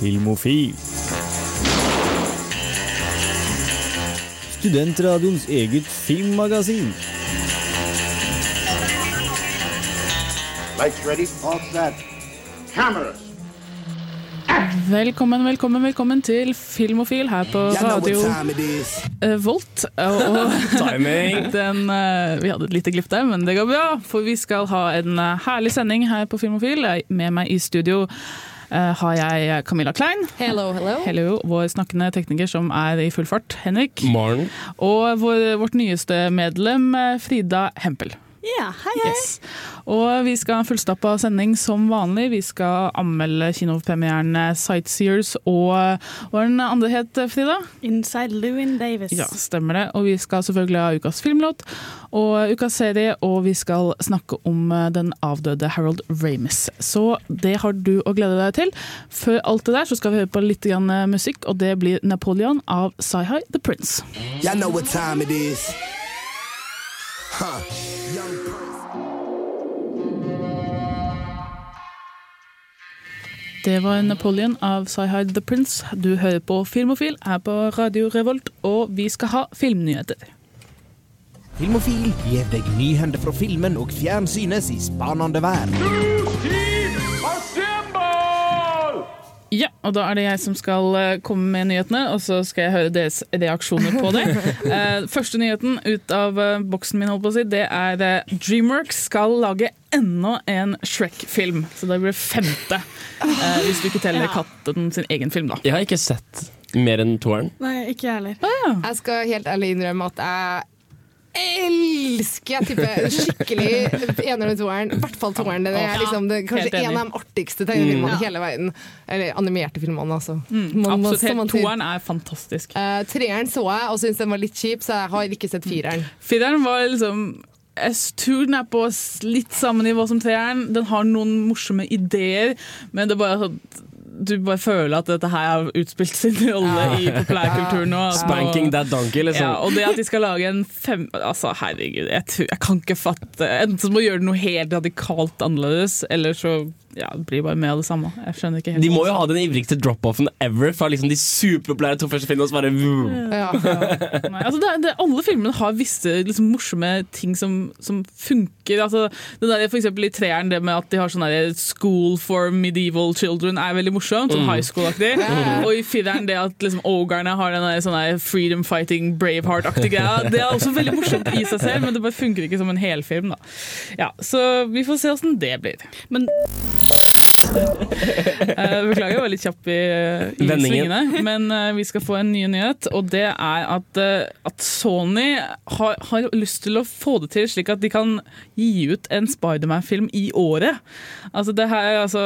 Filmofil. Studentradioens eget filmmagasin. Lights ready, all set. Cameras. Velkommen, velkommen, velkommen til Filmofil her på Radio eh, Volt. Og, og Timing. den, eh, vi hadde et lite glipp der, men det går bra. For vi skal ha en eh, herlig sending her på Filmofil. Med meg i studio har jeg Camilla Klein. Hello, hello. Hello, vår snakkende tekniker som er i full fart, Henrik. Morgen. Og vår, vårt nyeste medlem, eh, Frida Hempel. Ja, hei, hei. Yes. Og vi skal ha fullstappa sending som vanlig. Vi skal anmelde kinopremieren Sightseers og hva den andre het, Frida? Inside Lewin Davis. Ja, stemmer det. Og vi skal selvfølgelig ha ukas filmlåt og ukas serie, og vi skal snakke om eh, den avdøde Harold Ramis. Så det har du å glede deg til. Før alt det der så skal vi høre på litt grann eh, musikk, og det blir Napoleon av Sci-Hi The Prince. Y'all know what time it is. Huh. Det var Napoleon av Sci-Hi The Prince. Du hører på Filmofil er på Radio Revolt, og vi skal ha filmnyheter. Filmofil gir deg nyhender fra filmen og fjernsynets i spanende vær. Ja, og da er det jeg som skal eh, komme med nyhetene, og så skal jeg høre deres reaksjoner på det. Eh, første nyheten ut av eh, boksen min, holdt på å si, det er at Dreamworks skal lage enda en Shrek-film. Så det blir femte, eh, hvis du ikke teller katten sin egen film, da. Jeg har ikke sett mer enn toeren. Nei, ikke jeg heller. Jeg skal helt ærlig innrømme at jeg elsker jeg tipper skikkelig ener og toeren. I hvert fall toeren. Den er liksom det, kanskje en av de artigste tegnefilmene i hele verden. Eller animerte filmene, altså. Mm. Absolutt. toeren er fantastisk. Uh, treeren så jeg og syntes den var litt kjip, så jeg har ikke sett fireren. Fireren var liksom jeg tror den er på litt samme nivå som treeren. Den har noen morsomme ideer, men det er bare sånn du bare føler at dette her har utspilt sin rolle i populærkulturen nå. altså. Spanking that donkey, liksom. Ja, og det at de skal lage en fem... Altså, herregud, jeg, tror, jeg kan ikke fatte Enten så må de gjøre noe helt radikalt annerledes, eller så ja, det blir bare med av det samme. Jeg skjønner ikke helt De må jo ha den ivrigste drop-offen ever fra liksom de superpopulære to første filmene. Og så bare Ja. Nei, altså det, det, alle filmene har visse liksom, morsomme ting som, som funker. Altså, det der, for eksempel I treeren, det med at de har sånn der School for medieval children er veldig morsomt. Sånn high school-aktig. Og i fireren det at liksom, ogerne har den der, sånn der freedom fighting braveheart-aktige greia. Det er også veldig morsomt i seg selv, men det bare funker ikke som en helfilm. Da. Ja, så vi får se åssen det blir. Men Beklager, jeg var litt kjapp i, i svingene. Men uh, vi skal få en ny nyhet, og det er at, uh, at Sony har, har lyst til å få det til slik at de kan gi ut en Spiderman-film i året. Altså det her er altså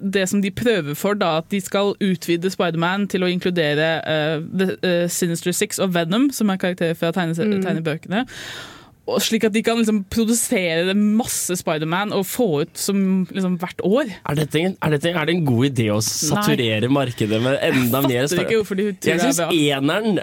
det som de prøver for, da, at de skal utvide Spiderman til å inkludere uh, The, eh, Sinister Six og Venom, som er karakterer fra tegne, tegnebøkene. Slik at de kan liksom produsere masse Spiderman og få ut som liksom hvert år. Er, dette, er, dette, er det en god idé å saturere markedet med enda mer tror Jeg syns eneren,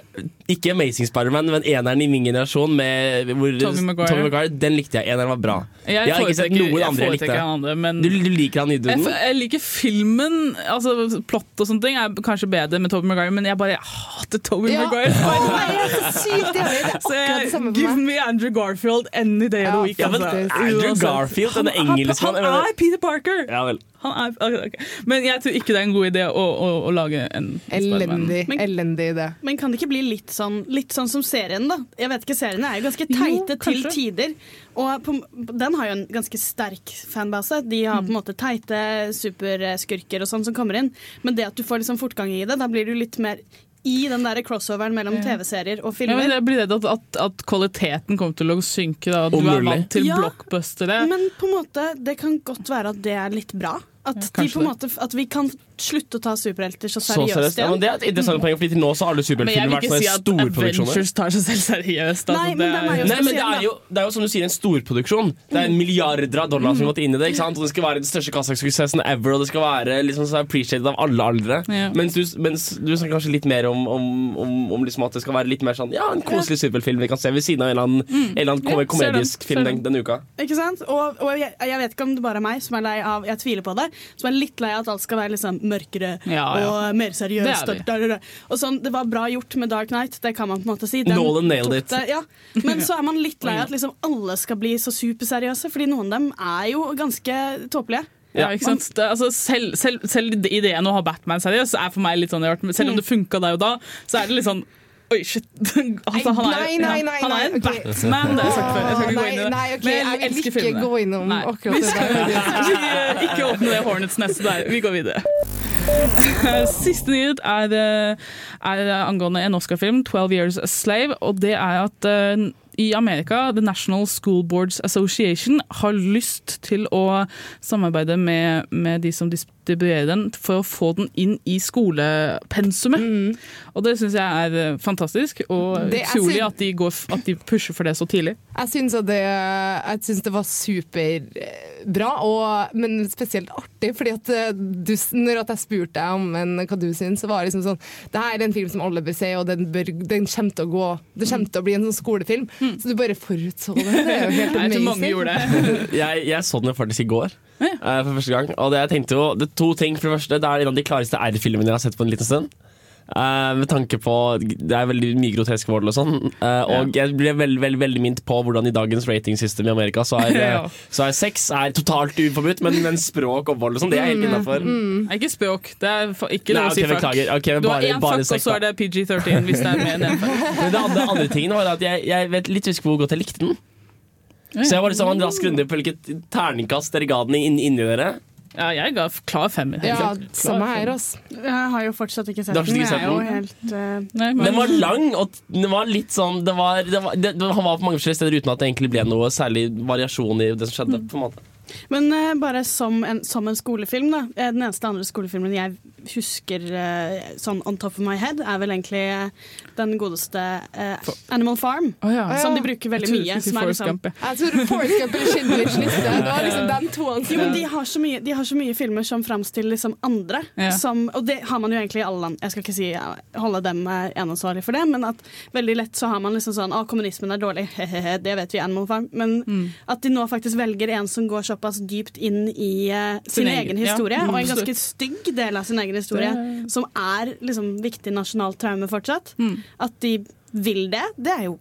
ikke Amazing Spiderman, men eneren i min generasjon med hvor, Tobey Maguire. Tommy Maguire, den likte jeg. Eneren var bra. Jeg, Jeg har ikke sett noen andre jeg likte. han andre, men Du, du liker han i jeg, duden? f- jeg liker filmen, altså plott og sånne ting er kanskje bedre med Tobey Maguire, men jeg bare hater Tobey Ja. Maguire. Oh, jeg er så sykt! Det er akkurat det samme jeg, give me Andrew Garfield any day of the week. Ja, men altså. Andrew Garfield, denne Han engelskmannen, Han er Peter Parker! Ja vel. Han er, ok, ok. Men jeg tror ikke det er en god idé å, å, å lage en. Elendig. Men- Elendig idé. Men kan det ikke bli litt sånn, litt sånn som serien, da? Jeg vet ikke, Seriene er jo ganske teite til tider. Og på, den har jo en ganske sterk fanbase. De har på en måte teite superskurker og sånn som kommer inn. Men det at du får liksom fortgang i det, da blir du litt mer i den der crossoveren mellom TV-serier og filmer. Ja, men det blir det at, at, at kvaliteten kommer til å synke. Da. Du Om er vant til Ja. blockbustere. Men på en måte, det kan godt være at det er litt bra. At, Ja, de på en måte, at vi kan slutte å ta superhelter så Så seriøst seriøst. Ja, men det er et interessant poeng, Fordi til nå så har alle Men jeg superheltfilmer vil vært ikke si at storproduksjoner. Avengers tar seg selv seriøst. Altså, Nei, men det er jo Nei, men det er, jo, det er jo som du sier en storproduksjon. Det er milliarder av dollar som har gått inn i det. ikke sant? Og Det skal være den største kassasuksessen ever, og det skal være liksom så appreciated av alle aldre. Ja. Mens, du, mens du snakker kanskje litt mer om, om, om, om liksom at det skal være litt mer sånn Ja, en koselig superheltfilm vi kan se ved siden av en eller annen, en eller annen kom Ja, den, komedisk film den. den, denne uka. Ikke sant? Og, og jeg, jeg vet ikke om det bare er meg som er lei av Jeg tviler på det. Som er litt lei av at alt skal være liksom mørkere Ja, ja. og mer seriøst. Det er og da, da, da. Og sånn, det var bra gjort med Dark Knight, det kan man på en måte si. Den Nolan nailed it. Det, ja. Men så er man litt lei at liksom alle skal bli så superseriøse, fordi noen av dem er jo ganske tåpelige. Ja, ikke sant? Det, altså, selv, selv, selv ideen å ha Batman seriøs er for meg litt sånn rart. Selv om det funka der og da, så er det litt sånn Oi, shit. Altså, han er, Nei, nei, nei, han er en okay. Batman, det har jeg sagt før. Jeg skal ikke gå inn i det. nei, okay, Men jeg vil ikke filmene. gå innom Nei, akkurat vi det ikke åpne det Hornets neste der. Vi går videre. Siste nyhet er, eh, er angående en Oscar-film, 'Twelve Years a Slave'. Og det er at eh, i Amerika, The National School Boards Association har lyst til å samarbeide med, med de som distribuerer den, for å få den inn i skolepensumet. Og det syns jeg er eh, fantastisk, og Det utrolig at de, går, at de pusher for det så tidlig. Jeg syns det, det var superbra, og, men spesielt artig. fordi at eh, du, når jeg spurte deg om en, hva du syns, så var det liksom sånn Det her er en film som alle bør se, og den, bør, den kommer til å gå Det kommer til å bli en sånn skolefilm. Så du bare forutså det. Det er jo helt amazing. Jeg, jeg så den jo faktisk i går. eh, for første gang Og det jeg tenkte jo Det to ting. For det første, det er en av de klareste R-filmene jeg har sett på en liten stund. Uh, med tanke på Det er veldig mye grotesk vold og sånn. Uh, og jeg ble veldig veldig, veldig mint på hvordan i dagens ratingsystem i Amerika så er, eh, Ja. så er sex er totalt uforbudt, men, men språk og vold og sånn, det er helt innafor. Nei, Ikke språk. Det er ikke lov å si fuck. Okay, Ok, Du har én fuck, og så er det PG-13 hvis det er mer enn én fuck. Men det andre, andre tingen var at jeg, jeg vet litt husker hvor godt jeg likte den. Så jeg var liksom en rask runde på hvilket terningkast dere ga den inn, inni dere. Ja, jeg ga klar femmer. Ja, samme her, altså. Jeg har jo fortsatt ikke sett den. Jeg er jo helt uh... Nei, men, Den var lang, og den var litt sånn det var, det var, det, Han var på mange forskjellige steder uten at det egentlig ble noe særlig variasjon i det som skjedde. på en måte Men uh, bare som en, som en skolefilm, da. Eh, Den eneste andre skolefilmen jeg husker eh, sånn on top of my head, er vel egentlig eh, den godeste uh, Animal Farm. Oh, ja. Som de bruker veldig mye. Som er liksom, Jeg tror Forrest Gump eller Schindlers liste. Det var liksom den to jo, men de har, så mye, de har så mye filmer som framstiller liksom andre. Ja. Som, og det har man jo egentlig i alle land. Jeg skal ikke si ja, holde dem enansvarlig eneansvarlig for det, men at veldig lett så har man liksom sånn Å, kommunismen er dårlig. Hehehe, det vet vi i Animal Farm. Men Mm. at de nå faktisk velger en som går såpass dypt inn i uh, sin, Sin egen egen, historie, ja. og en ganske stygg del av sin egen historie, Det- som er liksom viktig nasjonalt traume fortsatt. Mm. At de vil det, det er jo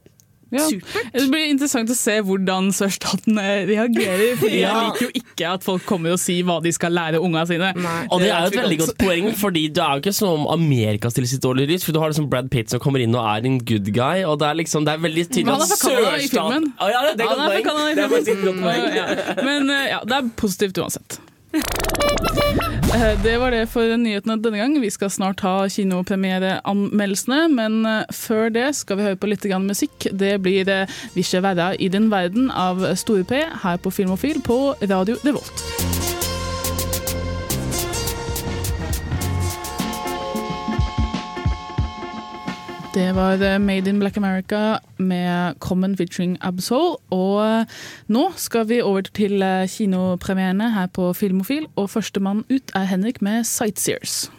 Ja. supert. Det blir interessant å se hvordan sørstatene reagerer. Fordi Jeg liker jo ikke at folk kommer og sier hva de skal lære unga sine. Og det er jo et veldig godt poeng, Fordi det er jo ikke som om Amerika stiller sitt dårlige lys. For du har liksom Brad Pitt som kommer inn og er en good guy, og det er liksom Det er veldig tydelig at sørstaten. Å, ja, det er godt poeng. Det er. Ja, Men eh, ja, det er positivt uansett. Eh, Det var det for nyhetene denne gang. Vi skal snart ha kinopremiereanmeldelsene, men eh, før det skal vi høre på litt musikk. Det blir eh, 'Visje verda i din verden' av Store P her på Filmofil på Radio Revolt. Det var eh, Made in Black America med Common featuring Absol. Og eh, nå skal vi over til eh, kinopremierene her på Filmofil. Og førstemann ut er Henrik med 'Sightseers'.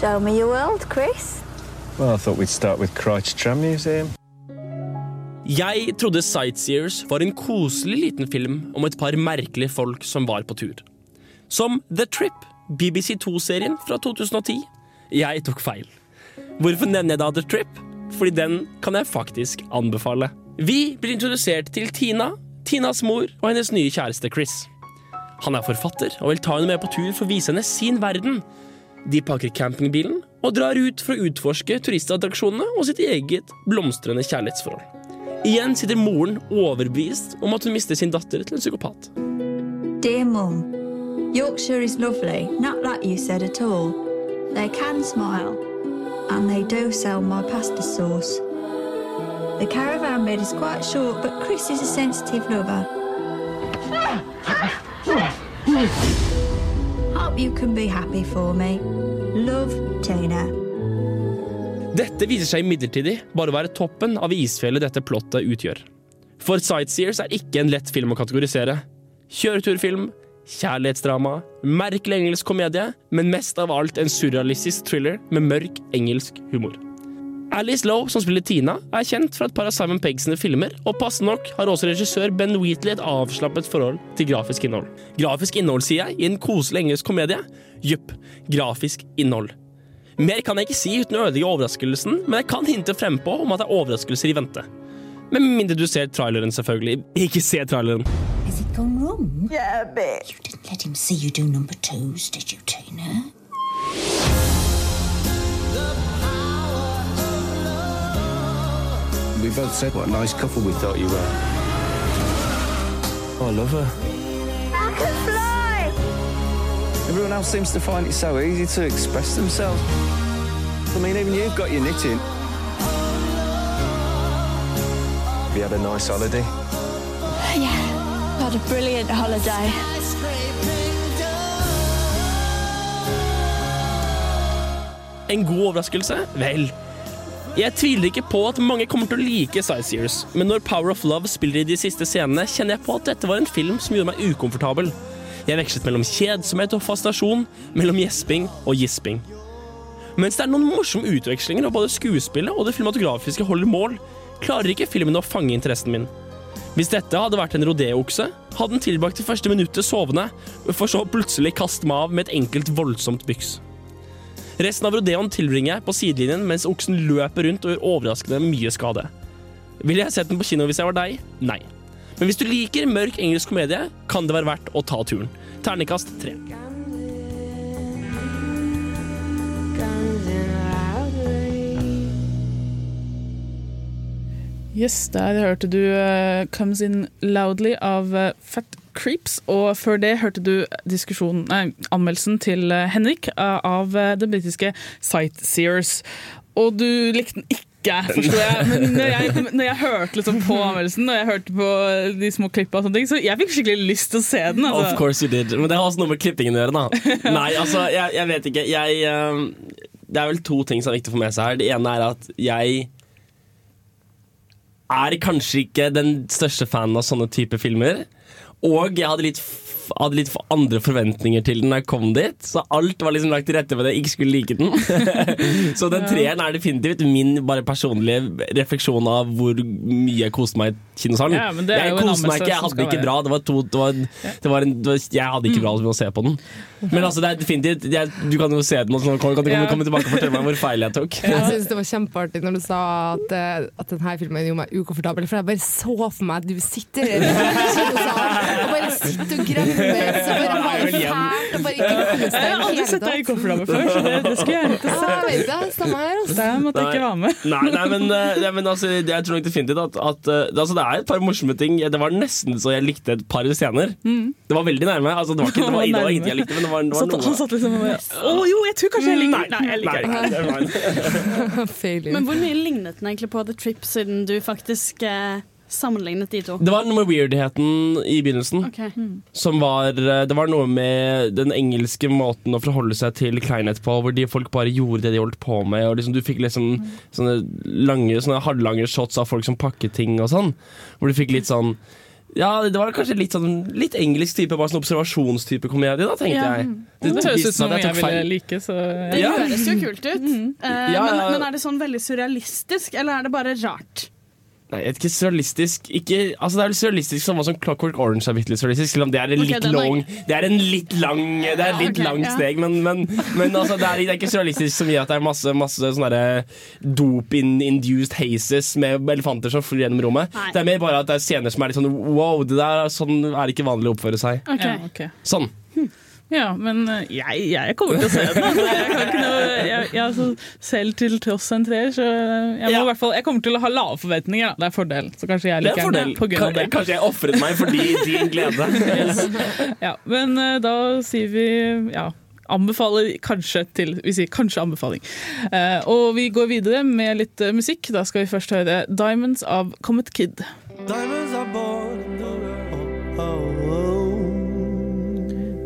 Show me your world, Chris. Well, I thought we'd start with Crouch Tram Museum. Jeg trodde Sightseers var en koselig liten film om et par merkelige folk som var på tur. Som The Trip, BBC 2-serien fra 2010. Jeg tok feil. Hvorfor nevner jeg da The Trip? Fordi den kan jeg faktisk anbefale. Vi blir introdusert til Tina, Tinas mor og hennes nye kjæreste Chris. Han er forfatter og vil ta henne med på tur for å vise henne sin verden. De pakker campingbilen og drar ut for å utforske turistattraksjonene og sitt eget blomstrende kjærlighetsforhold. Igjen sitter moren overbevist om at hun mister sin datter til en psykopat. Dear mom, Yorkshire is lovely, not like you said at all. They can smile, and they do sell my pasta sauce. The caravan bed is quite short, but Chris is a sensitive lover. Hope you can be happy for me. Love, Tina. Dette viser seg imidlertid bare å være toppen av isfjellet dette plottet utgjør. For Sightseers er ikke en lett film å kategorisere. Kjøreturfilm, kjærlighetsdrama, merkelig engelsk komedie, men mest av alt en surrealistisk thriller med mørk engelsk humor. Alice Lowe, som spiller Tina, er kjent fra et par av Simon Peggsene filmer, og passende nok har også regissør Ben Wheatley et avslappet forhold til grafisk innhold. Grafisk innhold, sier jeg, i en koselig engelsk komedie? Jupp, grafisk innhold. Mer kan jeg ikke si uten å ødelegge overraskelsen, men jeg kan hinte frempå om at det er overraskelser i vente. Med mindre du ser traileren, selvfølgelig. Ikke se traileren. Has it gone wrong? Yeah, a bit. You didn't let him see you do number twos, did you, Tina? We both said what a nice couple we thought you were. Oh, I love her. I can fly! Everyone else seems to find it so easy to express themselves. I mean, even you've got your knitting. Have you had a nice holiday? Yeah, had a brilliant holiday. En god overraskelse? Vel. Jeg tviler ikke på at mange kommer til å like Sightseers, men når Power of Love spiller i de siste scenene, kjenner jeg på at dette var en film som gjorde meg ukomfortabel. Jeg vekslet mellom kjedsomhet og fascinasjon, mellom gjesping og gisping. Mens det er noen morsomme utvekslinger av både skuespillet og det filmatografiske holder mål, klarer ikke filmen å fange interessen min. Hvis dette hadde vært en rodeo-okse, hadde den tilbrakt det første minuttet sovende, for så plutselig kaste meg av med et enkelt voldsomt byks. Resten av rodeoen tilbringer jeg på sidelinjen mens oksen løper rundt og gjør overraskende mye skade. Ville jeg sett den på kino hvis jeg var deg? Nei. Men hvis du liker mørk engelsk komedie, kan det være verdt å ta turen. Ternekast tre. Yes, der hørte du uh, 'Comes In Loudly' av uh, Fat Creeps. Og før det hørte du nei, anmeldelsen til uh, Henrik av det britiske Sightseers. Og du likte den ikke, forstår jeg. Men når jeg, når jeg hørte liksom på anmeldelsen og jeg hørte på de små klippene, og sånne ting, så jeg fikk skikkelig lyst til å se den. Of Altså. course you did. Men det har også noe med klippingen å gjøre, da. Nei, altså, jeg, jeg vet ikke. Jeg Det er vel to ting som er viktig å få med seg her. Det ene er at jeg er kanskje ikke den største fanen av sånne type filmer. Og jeg hadde litt, hadde litt for andre forventninger til den da jeg kom dit. Så alt var liksom lagt til rette for at jeg ikke skulle like den. så den treeren er definitivt min bare personlige refleksjon av hvor mye jeg koste meg i kinosalen. Ja, men det jeg koste meg ikke, jeg hadde ikke bra. Det var to, det var, det var en, det var, jeg hadde ikke bra med å se på den. Men altså, det er definitivt jeg, Du kan jo se den, og så kan, kan du Ja. komme tilbake og fortelle meg hvor feil jeg tok. Jeg syns det var kjempeartig når du sa at, eh, at denne filmen gjorde meg ukomfortabel. For jeg bare så for meg at du sitter i en kinosal og sitter og gremmes og bare det fælt og bare ikke koser deg Jeg har aldri sett deg i komfortabel før, så det, det skulle jeg gjerne ikke jeg vet det. Stemmer her, altså. Der måtte jeg ikke være med. Nei, nei, men, eh, nei, men altså, jeg tror nok definitivt at, at eh, altså, det er et par morsomme ting. Det var nesten så jeg likte et par scener. Det var veldig nærme. Altså, det, var ikke, det, var, det var ingenting jeg likte, men det var, det var noe. han satt liksom og Å jo, jeg tror kanskje jeg liker den. Nei, jeg liker det. Men hvor mye lignet den egentlig på The Trip, siden du faktisk eh, sammenlignet de to? Det var noe med weirdheten i begynnelsen. Ok. Som var eh, Det var noe med den engelske måten å forholde seg til kleinhet på, hvor de folk bare gjorde det de holdt på med. Og liksom, du fikk liksom sånne lange, sånne halvlange shots av folk som pakket ting og sånn. Hvor du fikk litt sånn ja, det var kanskje litt sånn Litt engelsk type, bare sånn observasjonstype komedie, da, tenkte Ja. jeg. Det høres ut som noe jeg, jeg ville feil. like, så Det Ja. høres jo kult ut. Eh, Ja, men, men er det sånn veldig surrealistisk, eller er det bare rart? Nei, jeg vet ikke surrealistisk ikke, altså Det er vel surrealistisk som var sånn Clockwork Orange er litt surrealistisk, selv om det er en Ok, litt lang Det er en litt lang Det er et litt ok, langt ja. steg, men, men, men altså, det, er, det er ikke surrealistisk som gir at det er masse, masse sånne der dop-induced hazes med elefanter som flyr gjennom rommet. Nei. Det er mer bare at det er scener som er litt sånn wow, det der er sånn er ikke vanlig å oppføre seg. Okay. Sånn. Ja, men eh, jeg, jeg kommer til å se den. Altså, jeg, kan ikke noe, jeg, jeg, altså, selv til tross en treer, så jeg, må Ja. hvert fall, jeg kommer til å ha lave forventninger. Da. Det er fordel. Så kanskje jeg Det er liker den på grunn av det. Kanskje jeg ofret meg fordi din glede. Ja, men eh, da sier vi ja, anbefaler kanskje til Vi sier kanskje anbefaling. Eh, og vi går videre med litt musikk. Da skal vi først høre 'Diamonds' av Comet Kid.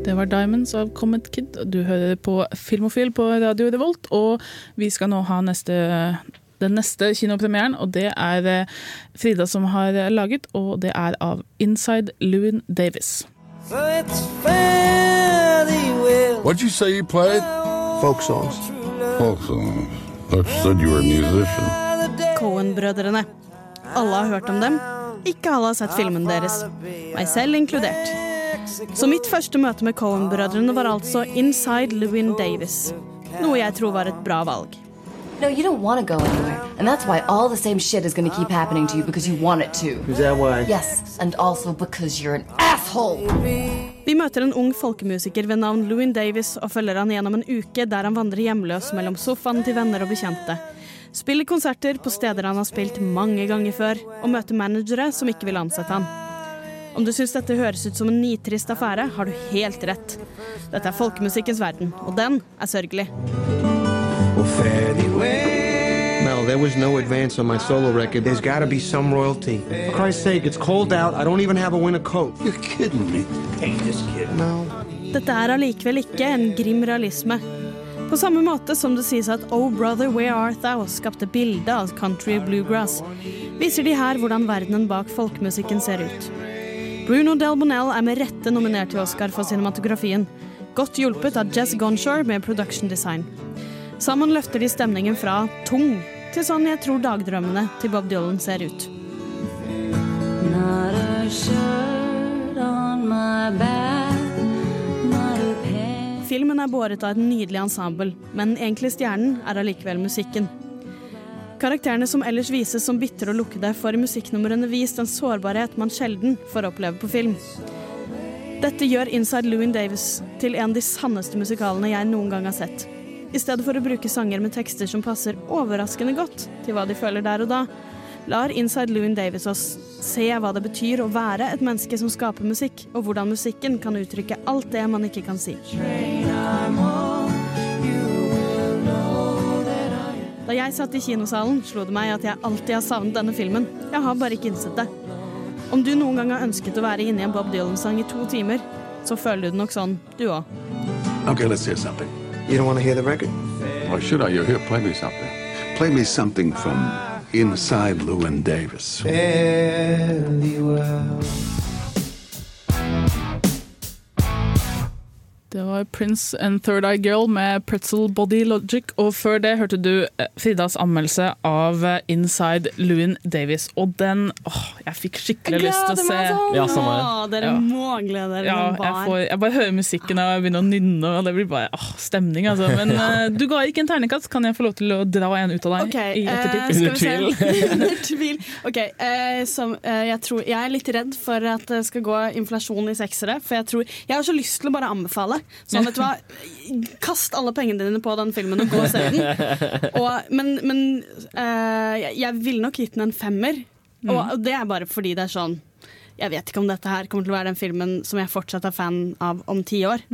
Det var 'Diamonds' av Comet Kid. Du hører på Filmofil på Radio Revolt, og vi skal nå ha neste, den neste kinopremieren, og det er eh, Frida som har laget, og det er av Inside Lewin Davis. What'd you say you played? Folk songs. Folk songs. I said you were a musician. Cohen-brødrene. Alle har hørt om dem. Ikke alle har sett filmen deres. Meg selv inkludert. Så mitt første møte med Cohen-brødrene var altså Inside Lewin Davis. Noe jeg tror var et bra valg. No, you don't want to go anywhere. And that's why all the same shit is going to keep happening to you because you want it to. Is that why? Yes, and also because you're an asshole. Vi møter en ung folkemusiker ved navn Lewin Davis og følger han gjennom en uke der han vandrer hjemløs mellom sofaen til venner og bekjente. Spiller konserter på steder han har spilt mange ganger før, og møter managere som ikke vil ansette han. Om du syns dette høres ut som en nitrist affære, har du helt rett. Dette er folkemusikkens verden, og den er sørgelig. There was no advance on my solo record. There's got to be some royalty. For Christ's sake, it's cold out. I don't even have a winter coat. You're kidding me. Ain't this kid? No. Dette er allikevel ikke en grim realisme. På samme måte som det sies at Oh Brother Where Art Thou skapte bildet av country bluegrass, viser de her hvordan verdenen bak folkemusikken ser ut. Bruno Del Bonell er med rette nominert til Oscar for cinematografien, godt hjulpet av Jess Gonshore med production design. Sammen løfter de stemningen fra tung til sånn jeg tror dagdrømmene til Bob Dylan ser ut. Filmen er båret av et nydelig ensemble, men egentlig stjernen er allikevel musikken. Karakterene som ellers vises som bitre og lukkede, får i musikknumrene vist en sårbarhet man sjelden får oppleve på film. Dette gjør Inside Louin Davis til en av de sanneste musikalene jeg noen gang har sett. I stedet for å bruke sanger med tekster som passer overraskende godt til hva de føler der og da, lar Inside Louin Davis oss se hva det betyr å være et menneske som skaper musikk, og hvordan musikken kan uttrykke alt det man ikke kan si. Da jeg satt i kinosalen, slo det meg at jeg alltid har savnet denne filmen. Jeg har bare ikke innsett det. Om du noen gang har ønsket å være inne i en Bob Dylan-sang i to timer, så føler du det nok sånn, du òg. Okay, let's hear something. You don't want to hear the record? Why should I? You're here. Play me something. Play me something from Inside Lewin Davis. Fairly well. Det var Prince and Third Eye Girl med Pretzel Body Logic. Og før det hørte du eh, Fridas anmeldelse av eh, Inside Louin Davis. Og den åh, Jeg fikk skikkelig lyst til å se. Ja, samme her. Å, dere Ja. må glede dere Ja, jeg, får, jeg bare hører musikken og jeg begynner å nynne, og det blir bare åh, stemning. Altså. Men ja. du ga ikke en terningkast. Kan jeg få lov til å dra en ut av deg? Ok, i eh, ettertid? skal vi se. Under tvil. Ok, uh, som, uh, jeg, tror, jeg er litt redd for at det skal gå inflasjon i seksere. For jeg tror Jeg har så lyst til å bare anbefale. Sånn, vet du hva, Kast alle pengene dine på den filmen og gå og se den. Og, men men uh, jeg, jeg ville nok gitt den en femmer. Og, og det er bare fordi det er sånn Jeg vet ikke om dette her kommer til å være den filmen som jeg fortsatt er fan av om ti år.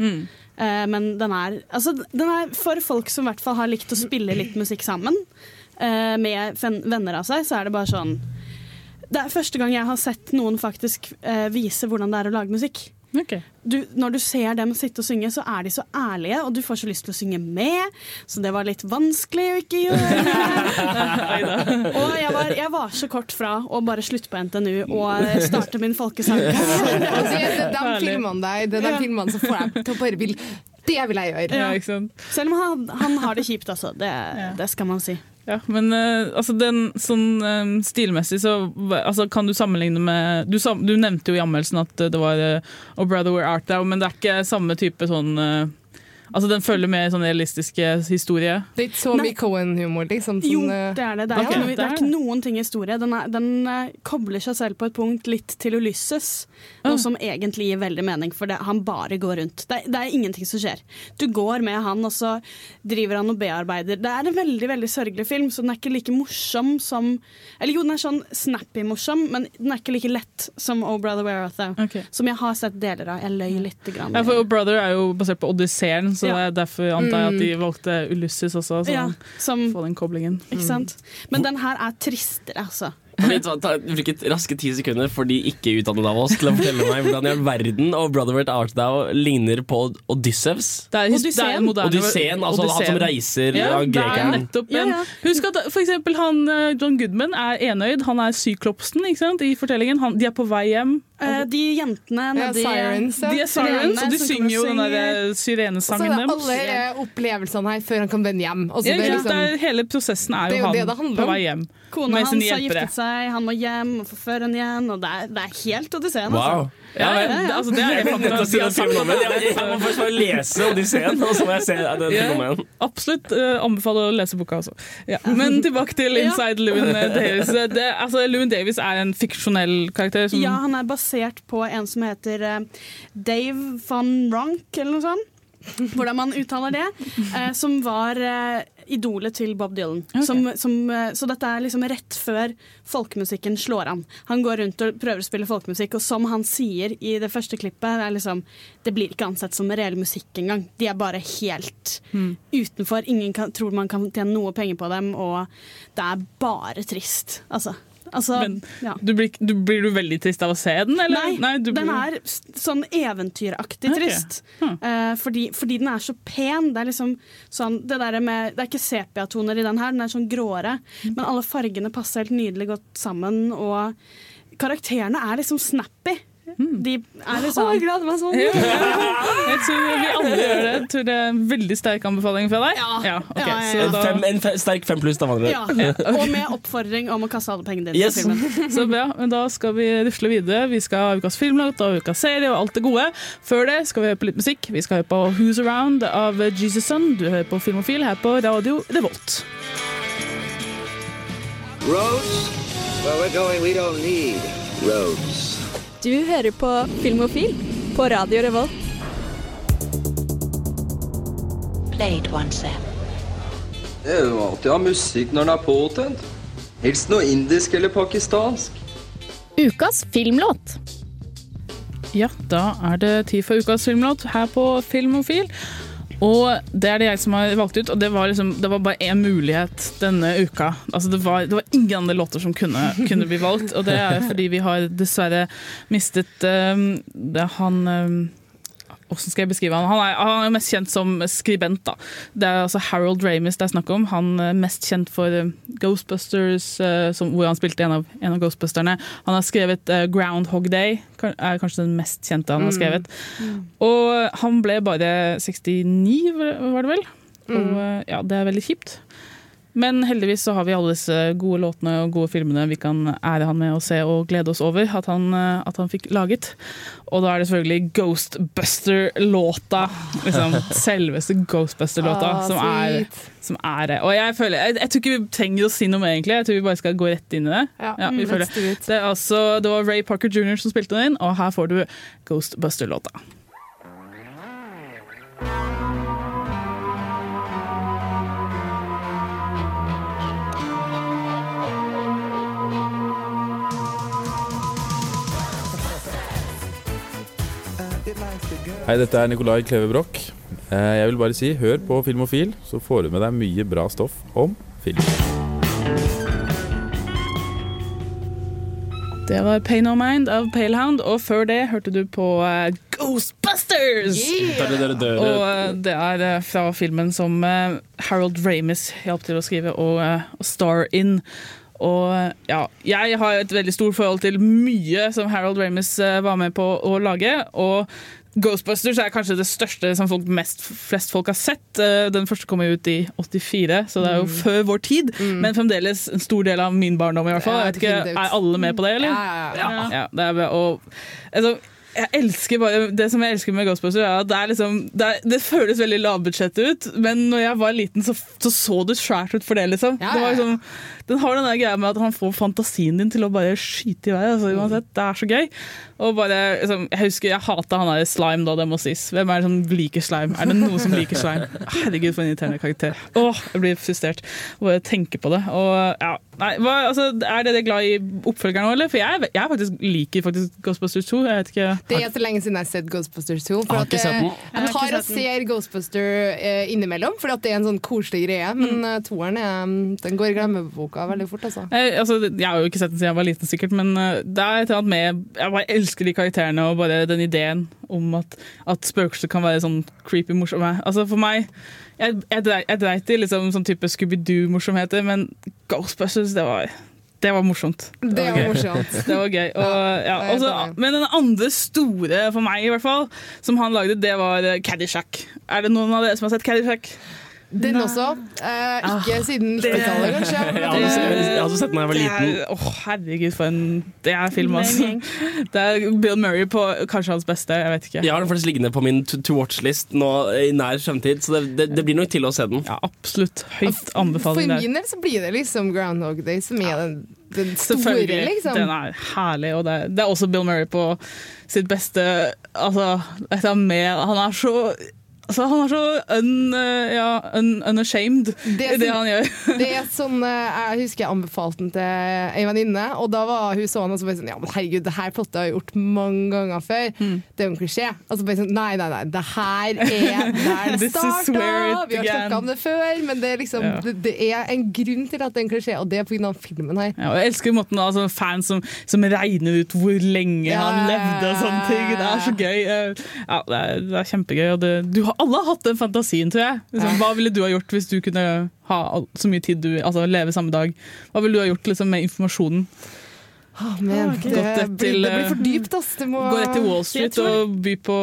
Eh, men den er, altså, den er for folk som i hvert fall har likt å spille litt musikk sammen uh, med venner av seg, så er det bare sånn Det er første gang jeg har sett noen faktisk uh, vise hvordan det er å lage musikk. Du, når du ser dem sitte og synge, så er de så ærlige, og du får så lyst til å synge med. Så det var litt vanskelig å ikke gjøre. og jeg var, jeg var så kort fra å bare slutte på NTNU og starte min folkesang. Det, det, de filmene der, det er de filmene som får deg til å bare vil Det vil jeg gjøre. Ja. Selv om han, han har det kjipt, altså. Det, det skal man si. Ja, men uh, altså den, sånn um, stilmessig så altså, kan du sammenligne med Du, du nevnte jo i anmeldelsen at eh, det var uh, Oh Brother Where Art Thou, men det er ikke samme type sånn eh, Altså Den følger med sånn realistiske historie. Det er ikke så mye Cohen-humor, liksom. Sånn, jo, det er det. Det er, okay. noe, det er ikke noen ting i historie. Den, er, den eh, kobler seg selv på et punkt litt til Ulysses, noe som egentlig gir veldig mening, for det, han bare går rundt. Det, det er ingenting som skjer. Du går med han, og så driver han og bearbeider. Det er en veldig veldig sørgelig film, så den er ikke like morsom som Eller jo, den er sånn snappy morsom, men den er ikke like lett som Oh Brother Where Art Thou, okay. som jeg har sett deler av. Jeg løy litt. Grann. Ja, for Oh Brother er jo basert på Odysseen, så Ja. det er derfor antar jeg at de Mm. valgte Ulysses også. Så Ja, som, få den koblingen. ikke sant? Men den her er tristere, altså. Ta, bruke raske ti sekunder for de ikke utdannede av oss til å fortelle meg hvordan i all verden og Brotherward Artdow ligner på Odysseus? Det er, det er en moderne Odysseen, altså han som reiser ja, av det er grekeren. Ja, ja. Husk at for eksempel han, eh, John Goodman er enøyd. Han er syklopsen ikke sant, i fortellingen. Han, de er på vei hjem. Eh, de jentene Ja, nedi Sirens, ja. De er sirens, og de synger jo den og der Og så syrenesangen er det deres. alle eh, opplevelsene her før han kan vende hjem. Og Ja, det er liksom, det er, hele prosessen er Det er jo jo det han det på vei hjem. Kona hans har giftet seg, han må hjem og forføre henne igjen. Og det er, det er helt Odysseen. Wow. Altså. Ja, ja, det- altså, det er Jeg jeg, må først bare lese Odysseen, og så må jeg se den Ja, filmen absolutt uh, anbefaler å lese boka også. Ja. Men tilbake til Inside Lewin Davis. Det, altså, Lewin Davis er en fiksjonell karakter. Som, Ja, han er basert på en som heter uh, Dave van Ronk, eller noe sånt. Hvordan man uttaler det. eh, som var eh, idolet til Bob Dylan. Som, som, eh, så dette er liksom rett før folkemusikken slår an. Han går rundt og prøver å spille folkemusikk, og som han sier i det første klippet, det liksom Det blir ikke ansett som reell musikk engang. De er bare helt utenfor. Ingen kan, tror man kan tjene noe penger på dem, og det er bare trist. Altså. Altså Men ja. du blir, du, blir du veldig trist av å se den? Eller? Nei, du den blir- er sånn eventyraktig okay. trist. Uh, fordi, fordi den er så pen. Det er liksom sånn Det, der med, det er ikke sepia-toner i den her, den er sånn gråere. Men alle fargene passer helt nydelig godt sammen, og karakterene er liksom snappy. De er litt Å, jeg gleder meg sånn! Ja. Jeg tror vi alle gjør det. Jeg tror det er en veldig sterk anbefaling fra deg. Ja. ok, så. En, da- fem, en fe, sterk fem pluss, da, ja. Og med oppfordring om å kaste alle pengene dine Yes. filmen. Så bra, men Da skal vi rusle videre. Vi skal ha ukas filmlåt og ukas serie og alt det gode. Før det skal vi høre på litt musikk. Vi skal høre på Who's Around av Jesus Son. Du hører på Filmofil her på Radio Revolt. Roads? Where we're going, we don't need roads. Du hører på Filmofil på Radio Revolt. Play it once. Det er jo alltid å ha musikk når den er påtent. Helst noe indisk eller pakistansk. Ukas filmlåt. Ja, da er det tid for ukas filmlåt her på Filmofil. Og det er det jeg som har valgt ut, og det var, liksom, det var bare én mulighet denne uka. Altså det, var, det var ingen andre låter som kunne, kunne bli valgt, og det er fordi vi har dessverre mistet um, det han um, hvordan skal jeg beskrive han? Han er, han er mest kjent som skribent. da. Det er altså Harold Ramis det er snakk om. Han er mest kjent for eh, Ghostbusters, eh, som, hvor han spilte en av, en av Ghostbusterne. Han har skrevet eh, Groundhog Day, er kanskje den mest kjente han har Mm. skrevet. Og han ble bare 69, var det vel? Og Mm. eh, ja, det er veldig kjipt. Men heldigvis så har vi alle disse gode låtene og gode filmene vi kan ære han med å se og glede oss over at han, eh, at han fikk laget. Og da er det selvfølgelig Ghostbuster-låta. Liksom, selveste Ghostbuster-låta Ah, som, som er det. Og jeg føler, jeg, jeg tror ikke vi trenger å si noe mer, egentlig. Jeg tror vi bare skal gå rett inn i det. Ja, vi mm, det. er altså, det var Ray Parker jr. som spilte den inn, og her får du Ghostbuster-låta. Hei, dette er Nicolai Kleve Broch. Eh, Jeg vil bare si, hør på Filmofil, så får du med deg mye bra stoff om film. Det var Pay No Mind av Palehound, og før det hørte du på eh, Ghostbusters! Yeah! Og eh, det er fra filmen som Harold Ramis hjalp til å skrive og, og star in. Og ja, jeg har et veldig stort forhold til mye som Harold Ramis var med på å lage. Og Ghostbusters er kanskje det største som folk mest, flest folk har sett. Eh, Den første kom jo ut i 84, så det er jo Mm. før vår tid. Men fremdeles en stor del av min barndom. i hvert fall. Ja, ikke. Er alle med på det, eller? Ja, ja, ja. Ja, det er. Og, altså, jeg elsker bare, Det som jeg elsker med Ghostbusters, er at det, er liksom, det, er, det føles veldig lavbudsjett ut, men når jeg var liten, så så, så det svært ut for det. liksom. Ja, Det var ja, ja. liksom den har den der greia med at han får fantasien din til å bare skyte i vei. Altså, uansett, Det er så gøy. Og bare, liksom, jeg husker jeg hata han der Slime, da, det må sies. Hvem er det som liker slime? Er det noen som liker slime? Herregud, for en irriterende karakter. Åh, Jeg blir frustrert bare tenke på det. Og, ja, nei, hva, altså, er dere glad i oppfølgeren òg, eller? For jeg, jeg faktisk liker faktisk Ghostbusters 2. Jeg vet ikke. Det er så lenge siden jeg har sett Ghostbusters 2. For Har at, eh, Jeg jeg tar og ser Ghostbuster eh, innimellom, for det er en sånn koselig greie. Men Mm. eh, toeren er, den går i glemmeboka. Boka veldig fort, altså. Jeg, altså, jeg har jo ikke sett den siden jeg var liten, sikkert, men uh, det er et eller annet med Jeg bare elsker de karakterene og bare den ideen om at, at spøkelser kan være sånn creepy morsomme. Altså, for meg Jeg, jeg, dreit- jeg dreit i liksom, sånn type Scooby-Doo-morsomheter, men Ghostbusters, det var det var morsomt. Det var gøy. morsomt. Det var gøy. Og, ja, også, men den andre store for meg, i hvert fall, som han lagde, det var eh, Caddyshack. Er det noen av dere som har sett Caddyshack? Den også. Eh, ikke siden 90-tallet, kanskje. Jeg har også- jeg hadde sett den da jeg var Det liten. er- Åh, herregud, for en Det er film, altså. Det er Bill Murray på kanskje hans beste, jeg vet ikke. Jeg har den faktisk liggende på min to, to watch-list nå i nær fremtid, så det, det, det blir nok til å se den. Ja, absolutt. Høyt anbefaling der. min del så blir det liksom Groundhog Day som er den, den store, liksom. Den er herlig, og det er, det er også Bill Murray på sitt beste Altså, et eller annet med Han er så Altså, han er så un, uh, ja, un, unashamed Det i det han gjør. Det er sånn, eh, Jeg husker jeg anbefalte den til ei venninne, og da var hun sånn og så bare sånn, ja, men herregud, det her plottet har jeg gjort mange ganger før. Mm. Det er jo en klisjé. Og så bare sånn, nei, nei, nei, det her er der det starta! Vi har snakka om det før, men det er liksom Ja. det, det er en grunn til at det er en klisjé, og det er pga. filmen her. Ja, jeg elsker måten altså, fans som, som regner ut hvor lenge han levde og sånne ting. Det er så gøy. Eh, Ja, det, er, det er kjempegøy. Og det, du har alle har hatt den fantasien, tror jeg. Liksom, hva ville du ha gjort hvis du kunne ha så mye tid du Altså leve samme dag? Hva ville du ha gjort liksom, med informasjonen? Oh, men, det, Gått blir, det blir eh, for dypt, ass. Det må Gå rett til Wall Street tror- og by på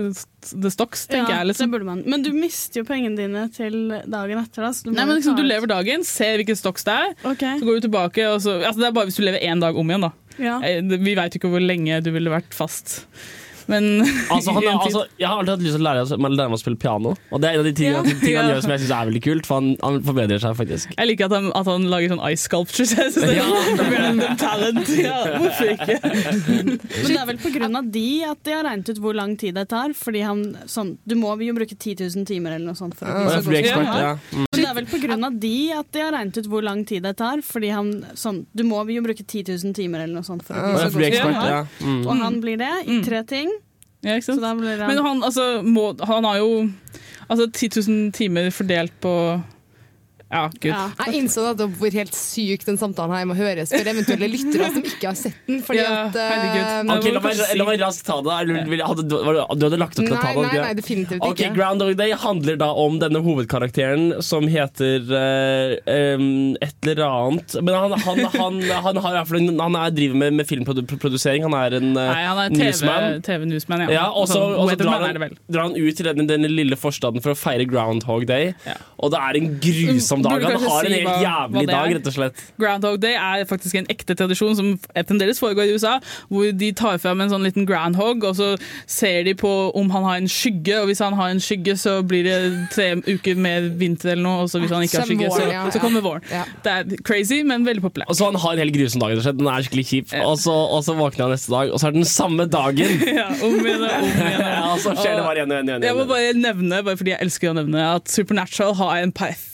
The Stocks, tenker Ja, jeg. Liksom. det burde man. Men du mister jo pengene dine til dagen etter. Du, Nei, men liksom, Du lever dagen, ser hvilke stocks det er, okay. så går du tilbake. Og så, altså, det er bare hvis du lever én dag om igjen, da. Ja. Eh, Vi veit ikke hvor lenge du ville vært fast. Men Altså, han, er- altså, jeg har alltid hatt lyst til å lære, lære meg å spille piano. Og det er en av de tingene, Ja. tingene han Ja. gjør som jeg syns er veldig kult, for han, han forbedrer seg faktisk. Jeg liker at han, at han lager sånn ice sculptures. Jeg synes det Ja. er random talent. Ja, hvorfor ikke? Men det er vel på grunn av de at de har regnet ut hvor lang tid det tar. Fordi han, sånn, Du må jo bruke 10 000 timer eller noe sånt. For å blir ekspert, ja. Mm. Men det er vel på grunn av de at de har regnet ut hvor lang tid det tar. Fordi han, sånn, Du må jo bruke 10 000 timer eller noe sånt. For å bli så god som ekspert, ja. Mm. Og han blir det i tre ting. Ja, ikke sant? Han, Men han, altså, må, han har jo altså, 10 000 timer fordelt på Ja, gud. Ja. Jeg innså at det hvor helt syk den samtalen her må høres for eventuelle lyttere som ikke har sett den. Fordi Ja, at, uh, okay, Ok, la meg, la meg raskt ta det. Du- hadde, du- var det- du hadde lagt opp til å ta det? nei, ikke? nei, definitivt Ok, Okay, Groundhog Day handler da om denne hovedkarakteren som heter uh, et eller annet Men han, han, han, han, har i hvert fall en, han er, driver med, med filmprodusering. Han er en uh, Nei, han er newsman. TV-newsman, ja. Ja, og så Sånn, og så drar, han, drar han ut til denne, denne lille forstaden for å feire Groundhog Day. Og det er en grusom dag. Han har en helt jævlig dag, rett og slett. Groundhog Day er faktisk en ekte tradisjon som fremdeles foregår i USA, hvor de tar fram en sånn liten groundhog, og så ser de på om han har en skygge, og hvis han har en skygge, så blir det tre uker med vinter eller noe, og så hvis han ikke har skygge, så, så kommer våren. Det er crazy, men veldig populært. Og så han har en helt grusom dag. rett og slett. Den er skikkelig kjip. Og, så, og så våkner han neste dag, og så er det den samme dagen. ja, om igjen og om igjen. Ja, og så skjer det bare igjen og igjen. Jeg må bare nevne, bare fordi jeg elsker å nevne, at Supernatural har en perfekt